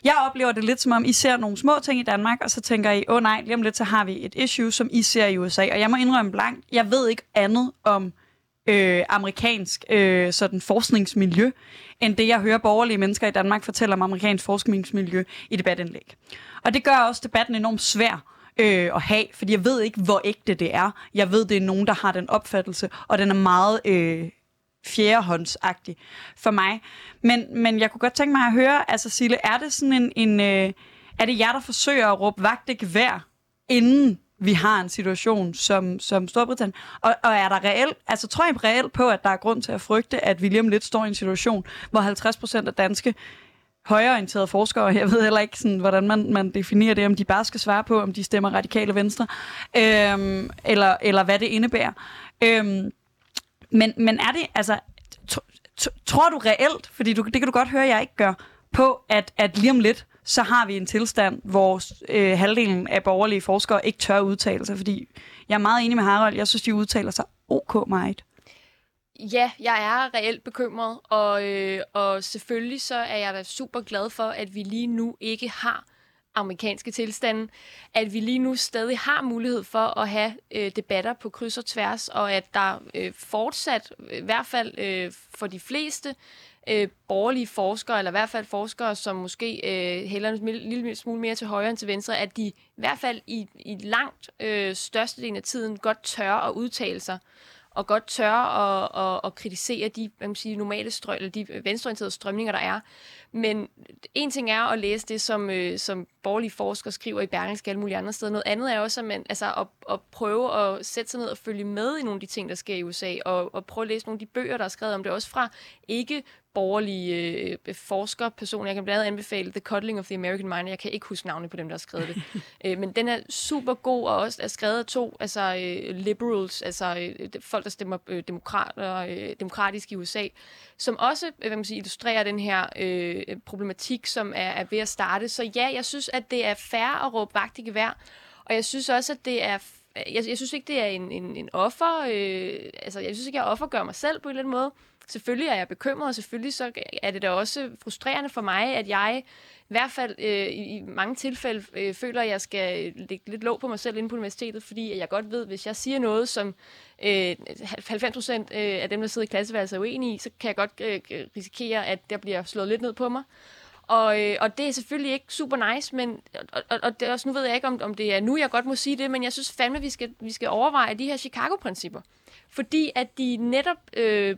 Jeg oplever det lidt som om, I ser nogle små ting i Danmark, og så tænker I, åh oh, nej, lige om lidt, så har vi et issue, som I ser i USA. Og jeg må indrømme blankt, jeg ved ikke andet om øh, amerikansk øh, sådan forskningsmiljø, end det, jeg hører borgerlige mennesker i Danmark fortælle om amerikansk forskningsmiljø i debatindlæg. Og det gør også debatten enormt svær øh, at have, fordi jeg ved ikke, hvor ægte det er. Jeg ved, det er nogen, der har den opfattelse, og den er meget øh, fjerdehåndsagtig for mig. Men, men jeg kunne godt tænke mig at høre, altså Sille, er det sådan en, en øh, er det jer, der forsøger at råbe vagt ikke vær, inden vi har en situation som, som Storbritannien? Og, og er der reelt, altså tror I reelt på, at der er grund til at frygte, at William lidt står i en situation, hvor 50 procent af danske højreorienterede forskere, jeg ved heller ikke, sådan, hvordan man, man definerer det, om de bare skal svare på, om de stemmer radikale venstre, øhm, eller, eller hvad det indebærer. Øhm, men, men er det, altså, tror du reelt, fordi du, det kan du godt høre, jeg ikke gør, på, at, at lige om lidt, så har vi en tilstand, hvor øh, halvdelen af borgerlige forskere ikke tør udtale sig, fordi jeg er meget enig med Harald, jeg synes, de udtaler sig ok meget. Ja, jeg er reelt bekymret, og, øh, og selvfølgelig så er jeg da super glad for, at vi lige nu ikke har amerikanske tilstande, at vi lige nu stadig har mulighed for at have øh, debatter på kryds og tværs, og at der øh, fortsat, i hvert fald øh, for de fleste, øh, borgerlige forskere, eller i hvert fald forskere, som måske øh, hælder en lille smule mere til højre end til venstre, at de i hvert fald i, i langt øh, størstedelen af tiden godt tør at udtale sig og godt tør at, at, at kritisere de man sige, normale strøm, eller de venstreorienterede strømninger, der er. Men en ting er at læse det, som, øh, som borgerlige forskere skriver i Berlingske alle mulige andre steder. Noget andet er også at, man, altså, at, at prøve at sætte sig ned og følge med i nogle af de ting, der sker i USA, og, og prøve at læse nogle af de bøger, der er skrevet om det, også fra ikke borgerlige øh, forskerpersoner. Jeg kan blandt andet anbefale The Cuddling of the American Mind. Jeg kan ikke huske navnet på dem, der har skrevet det. øh, men den er super god, og også er skrevet af to altså, øh, liberals, altså øh, folk, der stemmer øh, demokrater, øh, demokratisk i USA, som også øh, hvad man siger, illustrerer den her øh, Øh, problematik, som er, er ved at starte. Så ja, jeg synes, at det er fair at råbe vagt i gevær, og jeg synes også, at det er jeg, jeg synes ikke, det er en, en, en offer. Øh, altså, jeg synes ikke, jeg offergør mig selv på en eller anden måde selvfølgelig er jeg bekymret, og selvfølgelig så er det da også frustrerende for mig, at jeg i hvert fald øh, i mange tilfælde øh, føler, at jeg skal øh, lægge lidt låg på mig selv inde på universitetet, fordi jeg godt ved, hvis jeg siger noget, som øh, 90 procent øh, af dem, der sidder i klasseværelset er uenige i, så kan jeg godt øh, risikere, at der bliver slået lidt ned på mig. Og, øh, og det er selvfølgelig ikke super nice, men, og, og, og det er også, nu ved jeg ikke, om, om det er nu, jeg godt må sige det, men jeg synes fandme, vi skal, vi skal overveje de her Chicago-principper fordi at de netop, øh,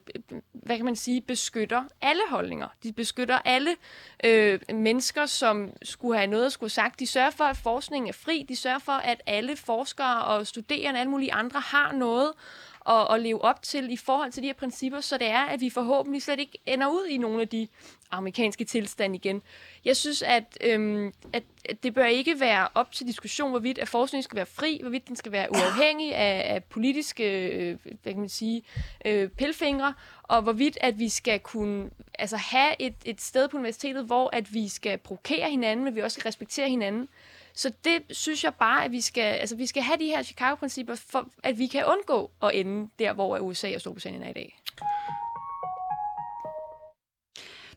hvad kan man sige, beskytter alle holdninger. De beskytter alle øh, mennesker, som skulle have noget at skulle sagt. De sørger for, at forskningen er fri. De sørger for, at alle forskere og studerende og alle mulige andre har noget at, at leve op til i forhold til de her principper, så det er, at vi forhåbentlig slet ikke ender ud i nogle af de amerikanske tilstande igen. Jeg synes, at, øhm, at, at det bør ikke være op til diskussion, hvorvidt at forskningen skal være fri, hvorvidt den skal være uafhængig af, af politiske øh, hvad kan man sige, øh, pilfingre, og hvorvidt at vi skal kunne altså, have et, et sted på universitetet, hvor at vi skal provokere hinanden, men vi også skal respektere hinanden. Så det synes jeg bare, at vi skal, altså, vi skal have de her Chicago-principper, for at vi kan undgå at ende der, hvor USA og Storbritannien er i dag.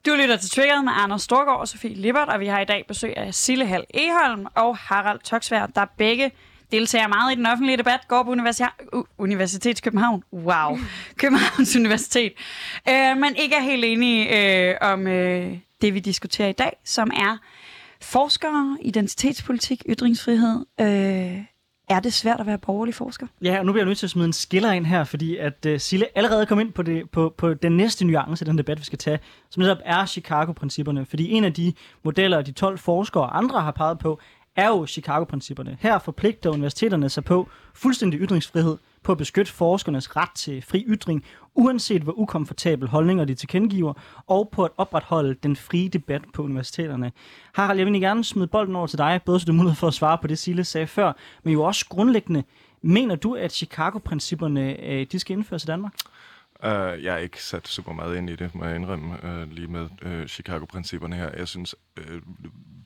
Du lytter til Triggeret med Anders Storgård og Sofie Lippert, og vi har i dag besøg af Sille Hall Eholm og Harald Toksvær, der begge deltager meget i den offentlige debat, går på Universi- uh, Universitet København. Wow. Københavns Universitet. Øh, men ikke er helt enige øh, om øh, det, vi diskuterer i dag, som er forskere, identitetspolitik, ytringsfrihed. Øh, er det svært at være borgerlig forsker? Ja, og nu bliver jeg nødt til at smide en skiller ind her, fordi at uh, Sille allerede kom ind på, det, på, på den næste nuance af den debat, vi skal tage, som netop er Chicago-principperne. Fordi en af de modeller, de 12 forskere og andre har peget på, er jo Chicago-principperne. Her forpligter universiteterne sig på fuldstændig ytringsfrihed, på at beskytte forskernes ret til fri ytring, uanset hvor ukomfortabel holdninger de tilkendegiver, og på at opretholde den frie debat på universiteterne. Harald, jeg vil gerne smide bolden over til dig, både så du har mulighed for at svare på det, Sille sagde før, men jo også grundlæggende, mener du, at Chicago-principperne øh, de skal indføres i Danmark? Uh, jeg har ikke sat super meget ind i det, må jeg indrømme, uh, lige med uh, Chicago-principperne her. Jeg synes, uh,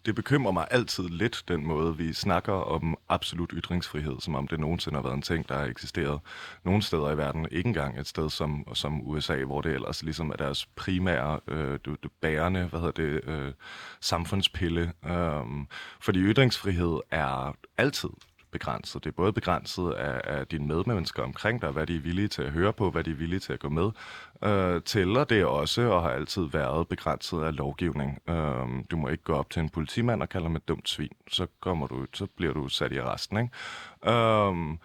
det bekymrer mig altid lidt, den måde, vi snakker om absolut ytringsfrihed, som om det nogensinde har været en ting, der har eksisteret nogle steder i verden. Ikke engang et sted som, som USA, hvor det ellers ligesom er deres primære, uh, det, det bærende, hvad hedder det, uh, samfundspille. Um, fordi ytringsfrihed er altid begrænset. Det er både begrænset af, af dine medmennesker omkring dig, hvad de er villige til at høre på, hvad de er villige til at gå med, øh, til, og det er også og har altid været begrænset af lovgivning. Øh, du må ikke gå op til en politimand og kalde ham et dumt svin. Så, kommer du, så bliver du sat i arresten. Ikke? Øh,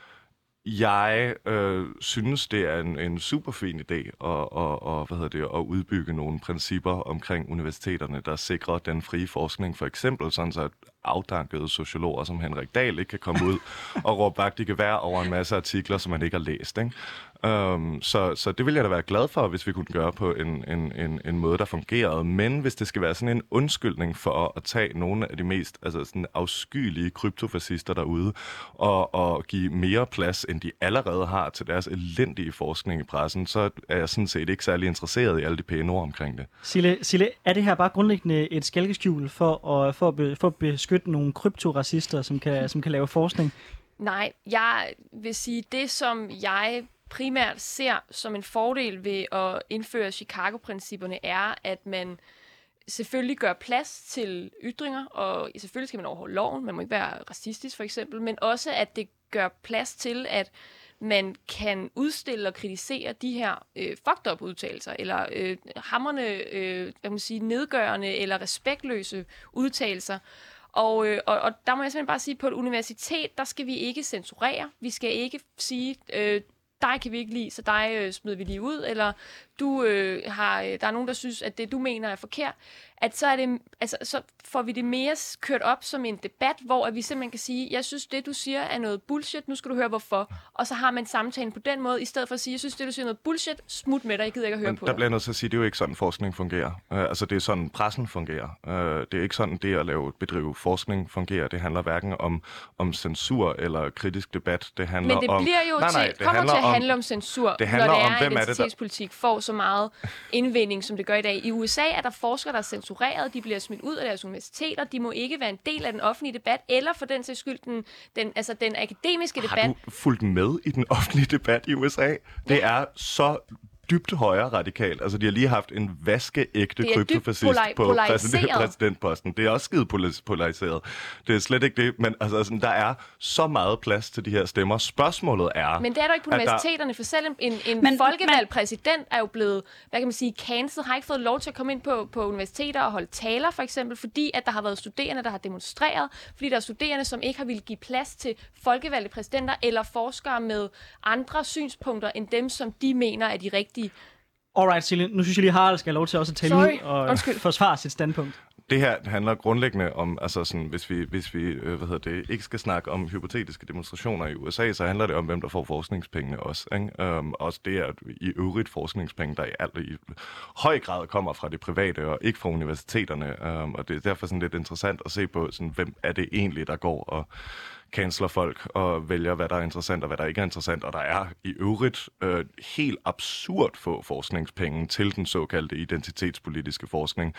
jeg øh, synes, det er en, en super fin idé at, og, og, hvad hedder det, at udbygge nogle principper omkring universiteterne, der sikrer den frie forskning. For eksempel sådan, så at afdankede sociologer som Henrik Dahl ikke kan komme ud og råbe vagt i gevær over en masse artikler, som man ikke har læst. Ikke? Um, så, så det vil jeg da være glad for, hvis vi kunne gøre på en, en, en, en måde, der fungerede. Men hvis det skal være sådan en undskyldning for at tage nogle af de mest altså sådan afskyelige kryptofascister derude og, og give mere plads, end de allerede har til deres elendige forskning i pressen, så er jeg sådan set ikke særlig interesseret i alle de pæne ord omkring det. Sille, Sille er det her bare grundlæggende et skælkeskjul for at, for at, be, for at beskytte nogle kryptoracister, som kan, som kan lave forskning? Nej, jeg vil sige, det som jeg primært ser som en fordel ved at indføre Chicago-principperne, er, at man selvfølgelig gør plads til ytringer, og selvfølgelig skal man overholde loven, man må ikke være racistisk for eksempel, men også at det gør plads til, at man kan udstille og kritisere de her øh, fucked up udtalelser, eller øh, hammerne, øh, hvad man sige, nedgørende eller respektløse udtalelser. Og, øh, og, og der må jeg simpelthen bare sige, at på et universitet, der skal vi ikke censurere. Vi skal ikke sige, øh, dig kan vi ikke lide, så dig øh, smider vi lige ud, eller du øh, har, øh, der er nogen, der synes, at det, du mener, er forkert at så, er det, altså, så får vi det mere kørt op som en debat, hvor at vi simpelthen kan sige, jeg synes, det du siger er noget bullshit, nu skal du høre hvorfor. Og så har man samtalen på den måde, i stedet for at sige, jeg synes, det du siger er noget bullshit, smut med dig, jeg gider ikke at høre Men på der dig. bliver jeg nødt til at sige, det er jo ikke sådan, forskning fungerer. Uh, altså, det er sådan, pressen fungerer. Uh, det er ikke sådan, det at lave, bedrive forskning fungerer. Det handler hverken om, om censur eller kritisk debat. Det handler Men det om... bliver jo nej, nej, til, det kommer til at om- handle om censur, det handler når det om, er, hvem er det, der- får så meget indvinding, som det gør i dag. I USA er der forskere, der er censureret, de bliver smidt ud af deres universiteter, de må ikke være en del af den offentlige debat, eller for den sags skyld den, den, altså den akademiske debat. Har du fulgt med i den offentlige debat i USA? Det er så dybt højre radikalt. Altså, de har lige haft en vaskeægte kryptofascist på præsident, præsidentposten. Det er også skide polariseret. Det er slet ikke det, men altså, sådan, der er så meget plads til de her stemmer. Spørgsmålet er... Men det er der ikke på at der- universiteterne, for selv en, en, en Men- folkevalgt men- præsident er jo blevet, hvad kan man sige, cancelled, har ikke fået lov til at komme ind på, på universiteter og holde taler, for eksempel, fordi at der har været studerende, der har demonstreret, fordi der er studerende, som ikke har ville give plads til folkevalgte præsidenter eller forskere med andre synspunkter end dem, som de mener er de rigtige. Alright, Sille, nu synes jeg lige, Harald skal have lov til også at tale Sorry. ud og Undskyld. forsvare sit standpunkt. det her handler grundlæggende om, altså sådan, hvis vi, hvis vi øh, hvad hedder det, ikke skal snakke om hypotetiske demonstrationer i USA, så handler det om, hvem der får forskningspengene også. Ikke? Um, også det er i øvrigt forskningspenge, der i, alt, i høj grad kommer fra det private og ikke fra universiteterne. Um, og det er derfor sådan lidt interessant at se på, sådan, hvem er det egentlig, der går og canceler folk og vælger, hvad der er interessant og hvad der ikke er interessant. Og der er i øvrigt øh, helt absurd få forskningspenge til den såkaldte identitetspolitiske forskning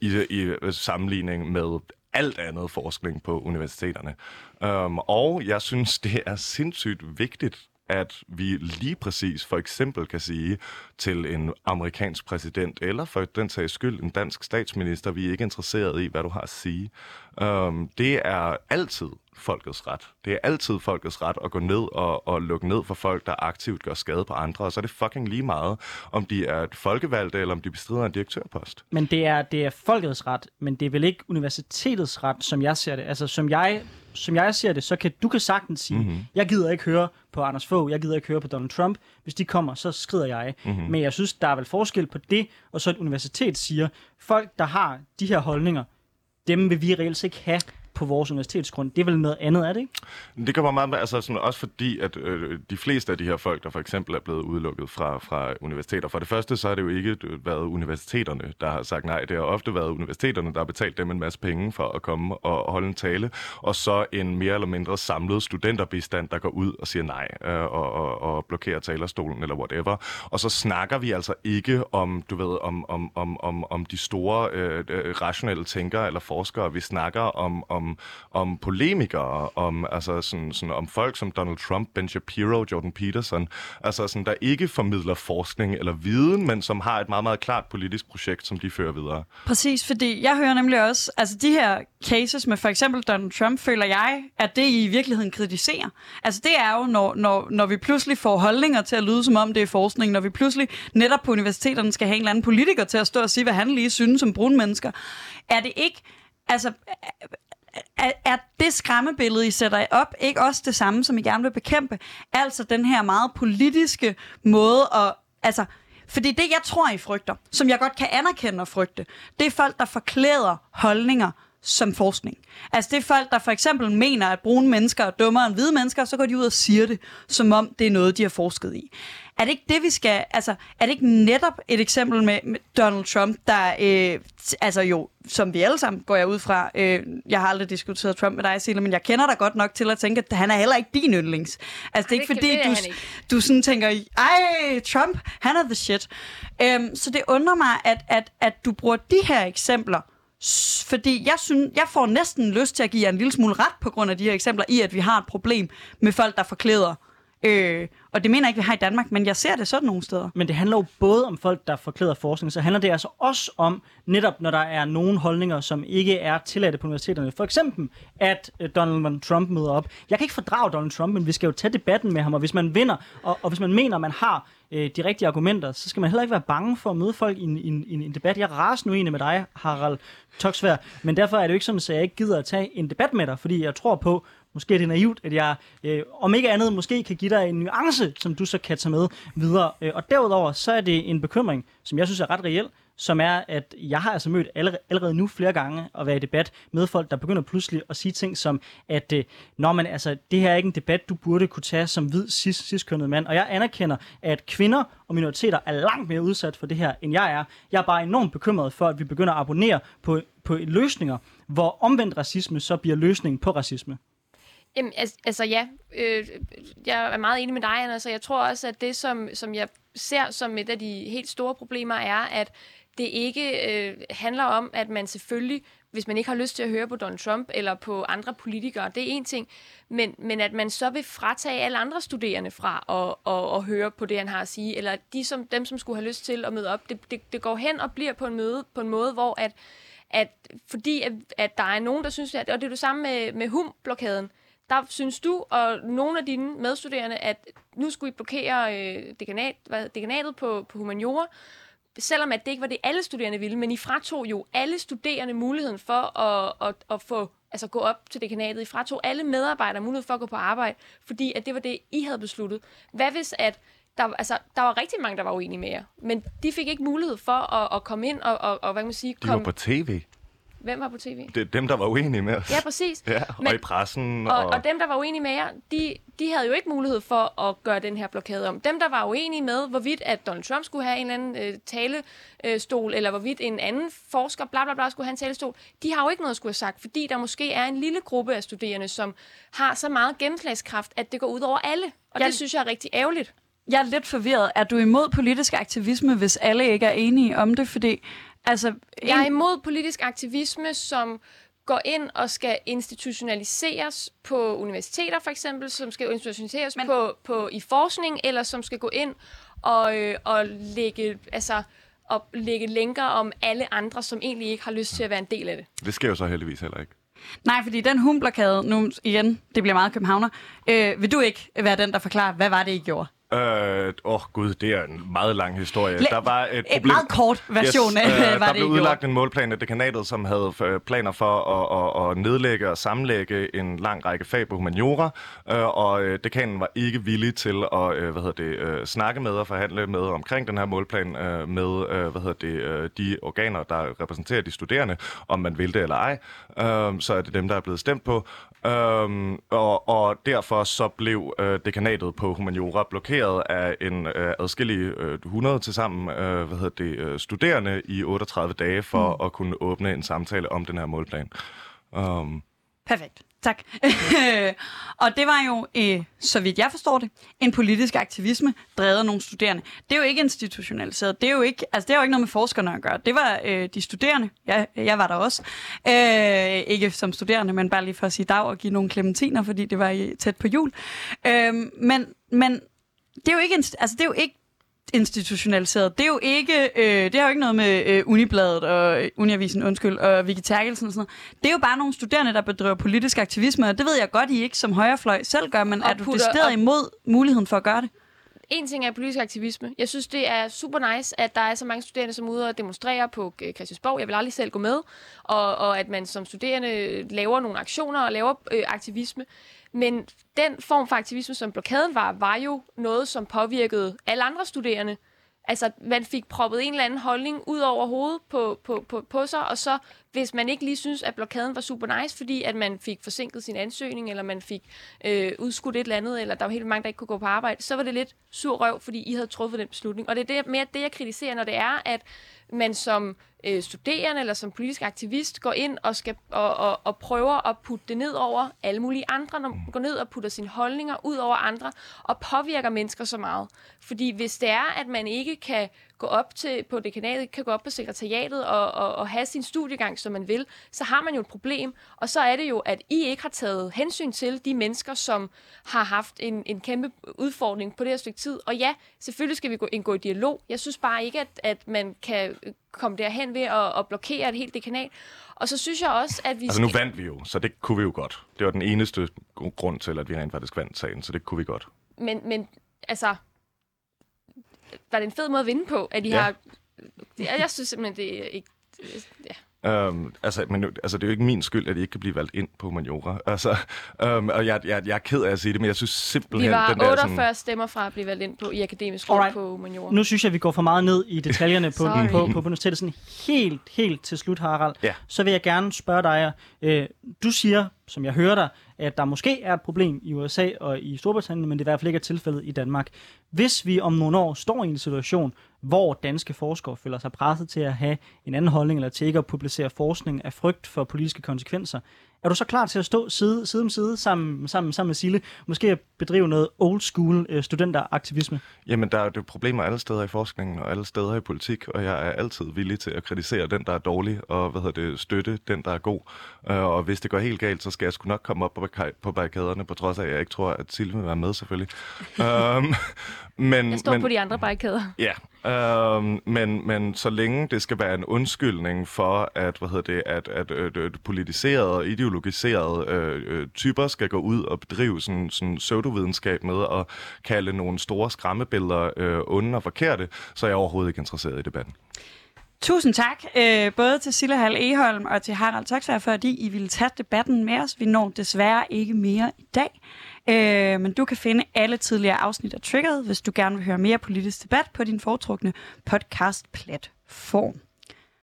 i, i øh, sammenligning med alt andet forskning på universiteterne. Um, og jeg synes, det er sindssygt vigtigt, at vi lige præcis for eksempel kan sige til en amerikansk præsident, eller for den sags skyld en dansk statsminister, vi er ikke interesseret i, hvad du har at sige. Um, det er altid folkets ret. Det er altid folkets ret at gå ned og, og lukke ned for folk, der aktivt gør skade på andre, og så er det fucking lige meget, om de er et folkevalgte, eller om de bestrider en direktørpost. Men det er, det er folkets ret, men det er vel ikke universitetets ret, som jeg ser det. Altså, som jeg, som jeg ser det, så kan du kan sagtens sige, mm-hmm. jeg gider ikke høre på Anders Fogh, jeg gider ikke høre på Donald Trump. Hvis de kommer, så skrider jeg. Mm-hmm. Men jeg synes, der er vel forskel på det, og så et universitet siger, folk, der har de her holdninger, dem vil vi reelt ikke have på vores universitetsgrund. Det er vel noget andet, er det ikke? Det kommer meget med, altså sådan, også fordi, at øh, de fleste af de her folk, der for eksempel er blevet udelukket fra, fra universiteter, for det første, så har det jo ikke øh, været universiteterne, der har sagt nej. Det har ofte været universiteterne, der har betalt dem en masse penge for at komme og holde en tale, og så en mere eller mindre samlet studenterbistand, der går ud og siger nej øh, og, og, og blokerer talerstolen eller whatever. Og så snakker vi altså ikke om, du ved, om, om, om, om, om de store øh, øh rationelle tænkere eller forskere. Vi snakker om, om om, polemikere, om, altså sådan, sådan, om folk som Donald Trump, Ben Shapiro, Jordan Peterson, altså sådan, der ikke formidler forskning eller viden, men som har et meget, meget klart politisk projekt, som de fører videre. Præcis, fordi jeg hører nemlig også, altså de her cases med for eksempel Donald Trump, føler jeg, at det I i virkeligheden kritiserer. Altså det er jo, når, når, når vi pludselig får holdninger til at lyde som om det er forskning, når vi pludselig netop på universiteterne skal have en eller anden politiker til at stå og sige, hvad han lige synes som brune mennesker. Er det ikke, altså er, er det skræmmebillede, I sætter op, ikke også det samme, som I gerne vil bekæmpe? Altså den her meget politiske måde at... Altså, fordi det, jeg tror, I frygter, som jeg godt kan anerkende og frygte, det er folk, der forklæder holdninger som forskning. Altså det er folk, der for eksempel mener, at brune mennesker er dummere end hvide mennesker, så går de ud og siger det, som om det er noget, de har forsket i. Er det ikke det, vi skal... Altså, er det ikke netop et eksempel med, med Donald Trump, der... Øh, altså jo, som vi alle sammen går jeg ud fra... Øh, jeg har aldrig diskuteret Trump med dig, Silla, men jeg kender dig godt nok til at tænke, at han er heller ikke din yndlings. Altså, det er ikke fordi, du, du sådan tænker, ej, Trump, han er the shit. Øhm, så det undrer mig, at, at, at du bruger de her eksempler fordi jeg, synes, jeg får næsten lyst til at give jer en lille smule ret på grund af de her eksempler i, at vi har et problem med folk, der forklæder Øh, og det mener jeg ikke, vi har i Danmark, men jeg ser det sådan nogle steder. Men det handler jo både om folk, der forklæder forskning, så handler det altså også om, netop når der er nogle holdninger, som ikke er tilladte på universiteterne. For eksempel, at øh, Donald Trump møder op. Jeg kan ikke fordrage Donald Trump, men vi skal jo tage debatten med ham, og hvis man vinder, og, og hvis man mener, at man har øh, de rigtige argumenter, så skal man heller ikke være bange for at møde folk i en, i en, i en debat. Jeg raser nu uenig med dig, Harald Toksvær, men derfor er det jo ikke sådan, at jeg ikke gider at tage en debat med dig, fordi jeg tror på, Måske er det naivt, at jeg, øh, om ikke andet, måske kan give dig en nuance, som du så kan tage med videre. Øh, og derudover, så er det en bekymring, som jeg synes er ret reel, som er, at jeg har altså mødt allerede, nu flere gange at være i debat med folk, der begynder pludselig at sige ting som, at øh, når man, altså, det her er ikke en debat, du burde kunne tage som hvid cis, ciskønnet mand. Og jeg anerkender, at kvinder og minoriteter er langt mere udsat for det her, end jeg er. Jeg er bare enormt bekymret for, at vi begynder at abonnere på, på løsninger, hvor omvendt racisme så bliver løsningen på racisme. Jamen, altså, altså ja, øh, jeg er meget enig med dig, Anna, så jeg tror også, at det, som, som jeg ser som et af de helt store problemer, er, at det ikke øh, handler om, at man selvfølgelig, hvis man ikke har lyst til at høre på Donald Trump eller på andre politikere, det er en ting, men, men at man så vil fratage alle andre studerende fra at, at, at høre på det, han har at sige, eller de som, dem, som skulle have lyst til at møde op, det, det, det går hen og bliver på en, møde, på en måde, hvor at, at fordi at, at der er nogen, der synes, at, og det er det samme med, med hum-blokaden, der synes du og nogle af dine medstuderende, at nu skulle I blokere øh, dekanat, hvad, dekanatet på, på humaniora, selvom at det ikke var det, alle studerende ville, men I fratog jo alle studerende muligheden for at, at, at få altså gå op til dekanatet. I fratog alle medarbejdere mulighed for at gå på arbejde, fordi at det var det, I havde besluttet. Hvad hvis at der, altså, der var rigtig mange, der var uenige med jer, men de fik ikke mulighed for at, at komme ind og, og, og hvad kan man sige... De kom... var på tv. Hvem var på tv? Det er dem, der var uenige med os. Ja, præcis. Ja, og Men- i pressen. Og, og dem, der var uenige med jer, de, de havde jo ikke mulighed for at gøre den her blokade om. Dem, der var uenige med, hvorvidt at Donald Trump skulle have en eller anden øh, talestol, eller hvorvidt en anden forsker, bla bla bla, skulle have en talestol, de har jo ikke noget at skulle have sagt, fordi der måske er en lille gruppe af studerende, som har så meget gennemslagskraft, at det går ud over alle. Og Jeg- det synes jeg er rigtig ærgerligt. Jeg er lidt forvirret. Er du imod politisk aktivisme, hvis alle ikke er enige om det? Fordi, altså... Jeg er en- imod politisk aktivisme, som går ind og skal institutionaliseres på universiteter for eksempel, som skal institutionaliseres Men- Men... på, på, i forskning, eller som skal gå ind og, øh, og lægge, altså, og lægge lænker om alle andre, som egentlig ikke har lyst til at være en del af det. Det sker jo så heldigvis heller ikke. Nej, fordi den humblokade, nu igen, det bliver meget københavner, øh, vil du ikke være den, der forklarer, hvad var det, I gjorde? Åh øh, oh gud, det er en meget lang historie. La- der var et En problem. meget kort version af, øh, der det, I blev gjorde. udlagt en målplan af dekanatet, som havde øh, planer for at, at, at nedlægge og sammenlægge en lang række fag på humaniora, øh, og øh, dekanen var ikke villig til at øh, hvad hedder det, øh, snakke med og forhandle med omkring den her målplan øh, med øh, hvad hedder det, øh, de organer, der repræsenterer de studerende, om man vil det eller ej. Øh, så er det dem, der er blevet stemt på. Øhm, og, og derfor så blev øh, dekanatet på humaniora blokeret af en øh, adskillige øh, 100 til sammen øh, hvad hedder det, øh, studerende i 38 dage for mm. at kunne åbne en samtale om den her målplan. Um, Perfekt. Tak. og det var jo, øh, så vidt jeg forstår det, en politisk aktivisme drevet af nogle studerende. Det er jo ikke institutionaliseret. Det er jo ikke, altså det har jo ikke noget med forskerne at gøre. Det var øh, de studerende. Jeg, jeg var der også. Øh, ikke som studerende, men bare lige for at sige dag og give nogle klementiner, fordi det var i, tæt på jul. Øh, men, men det er jo ikke, altså det er jo ikke institutionaliseret. Det er jo ikke, øh, det har jo ikke noget med øh, Unibladet og øh, Uniavisen, undskyld, og Vicky Terkelsen og sådan noget. Det er jo bare nogle studerende, der bedriver politisk aktivisme, og det ved jeg godt, I ikke som højrefløj selv gør, men Og er du decideret imod muligheden for at gøre det? En ting er politisk aktivisme. Jeg synes, det er super nice, at der er så mange studerende, som er ude og demonstrere på øh, Christiansborg. Jeg vil aldrig selv gå med. Og, og at man som studerende laver nogle aktioner og laver øh, aktivisme. Men den form for aktivisme, som blokaden var, var jo noget, som påvirkede alle andre studerende. Altså, man fik proppet en eller anden holdning ud over hovedet på, på, på, på sig, og så, hvis man ikke lige synes, at blokaden var super nice, fordi at man fik forsinket sin ansøgning, eller man fik øh, udskudt et eller andet, eller der var helt mange, der ikke kunne gå på arbejde, så var det lidt sur røv, fordi I havde truffet den beslutning. Og det er det, mere det, jeg kritiserer, når det er, at man som øh, studerende eller som politisk aktivist går ind og, skal, og, og, og prøver at putte det ned over alle mulige andre, når man går ned og putter sine holdninger ud over andre, og påvirker mennesker så meget. Fordi hvis det er, at man ikke kan gå op til på dekanatet, kan gå op på sekretariatet og, og, og have sin studiegang, som man vil, så har man jo et problem. Og så er det jo, at I ikke har taget hensyn til de mennesker, som har haft en, en kæmpe udfordring på det her stykke tid. Og ja, selvfølgelig skal vi gå, indgå i dialog. Jeg synes bare ikke, at, at man kan komme derhen ved at, at blokere et helt dekanat. Og så synes jeg også, at vi altså nu vandt vi jo, så det kunne vi jo godt. Det var den eneste gr- grund til, at vi rent faktisk vandt sagen, så det kunne vi godt. men, men altså, var det en fed måde at vinde på, at I Ja. har... Jeg, jeg synes simpelthen, det er ikke... Ja. Um, altså, men, nu- altså, det er jo ikke min skyld, at I ikke kan blive valgt ind på humaniora. Altså, um, og jeg, jeg, jeg er ked af at sige det, men jeg synes simpelthen, Vi var den der 48 sådan... stemmer fra at blive valgt ind på i akademisk råd Alright. på Humaniora. Nu synes jeg, vi går for meget ned i detaljerne på, på, på, på universitetet. Sådan helt, helt til slut, Harald. Ja. Så vil jeg gerne spørge dig. Øh, du siger, som jeg hører dig, at der måske er et problem i USA og i Storbritannien, men det er i hvert fald ikke er tilfældet i Danmark. Hvis vi om nogle år står i en situation, hvor danske forskere føler sig presset til at have en anden holdning, eller til ikke at publicere forskning af frygt for politiske konsekvenser, er du så klar til at stå side, side om side sammen, sammen, sammen med Sille, måske at bedrive noget old school øh, studenteraktivisme? Jamen, der er jo problemer alle steder i forskningen og alle steder i politik, og jeg er altid villig til at kritisere den, der er dårlig, og hvad hedder det, støtte den, der er god. Uh, og hvis det går helt galt, så skal jeg sgu nok komme op på, på barrikaderne, på trods af, at jeg ikke tror, at Silve vil være med, selvfølgelig. um, men, Jeg står men, på de andre barrikader. Ja, øhm, men, men så længe det skal være en undskyldning for, at, hvad hedder det, at, at, at, at politiserede og ideologiserede øh, øh, typer skal gå ud og bedrive sådan, sådan pseudovidenskab med at kalde nogle store skræmmebilleder øh, onde og forkerte, så er jeg overhovedet ikke interesseret i debatten. Tusind tak, øh, både til Silla Hall Eholm og til Harald Toksvær, fordi I ville tage debatten med os. Vi når desværre ikke mere i dag. Øh, men du kan finde alle tidligere afsnit af Triggered, hvis du gerne vil høre mere politisk debat på din foretrukne podcast-platform.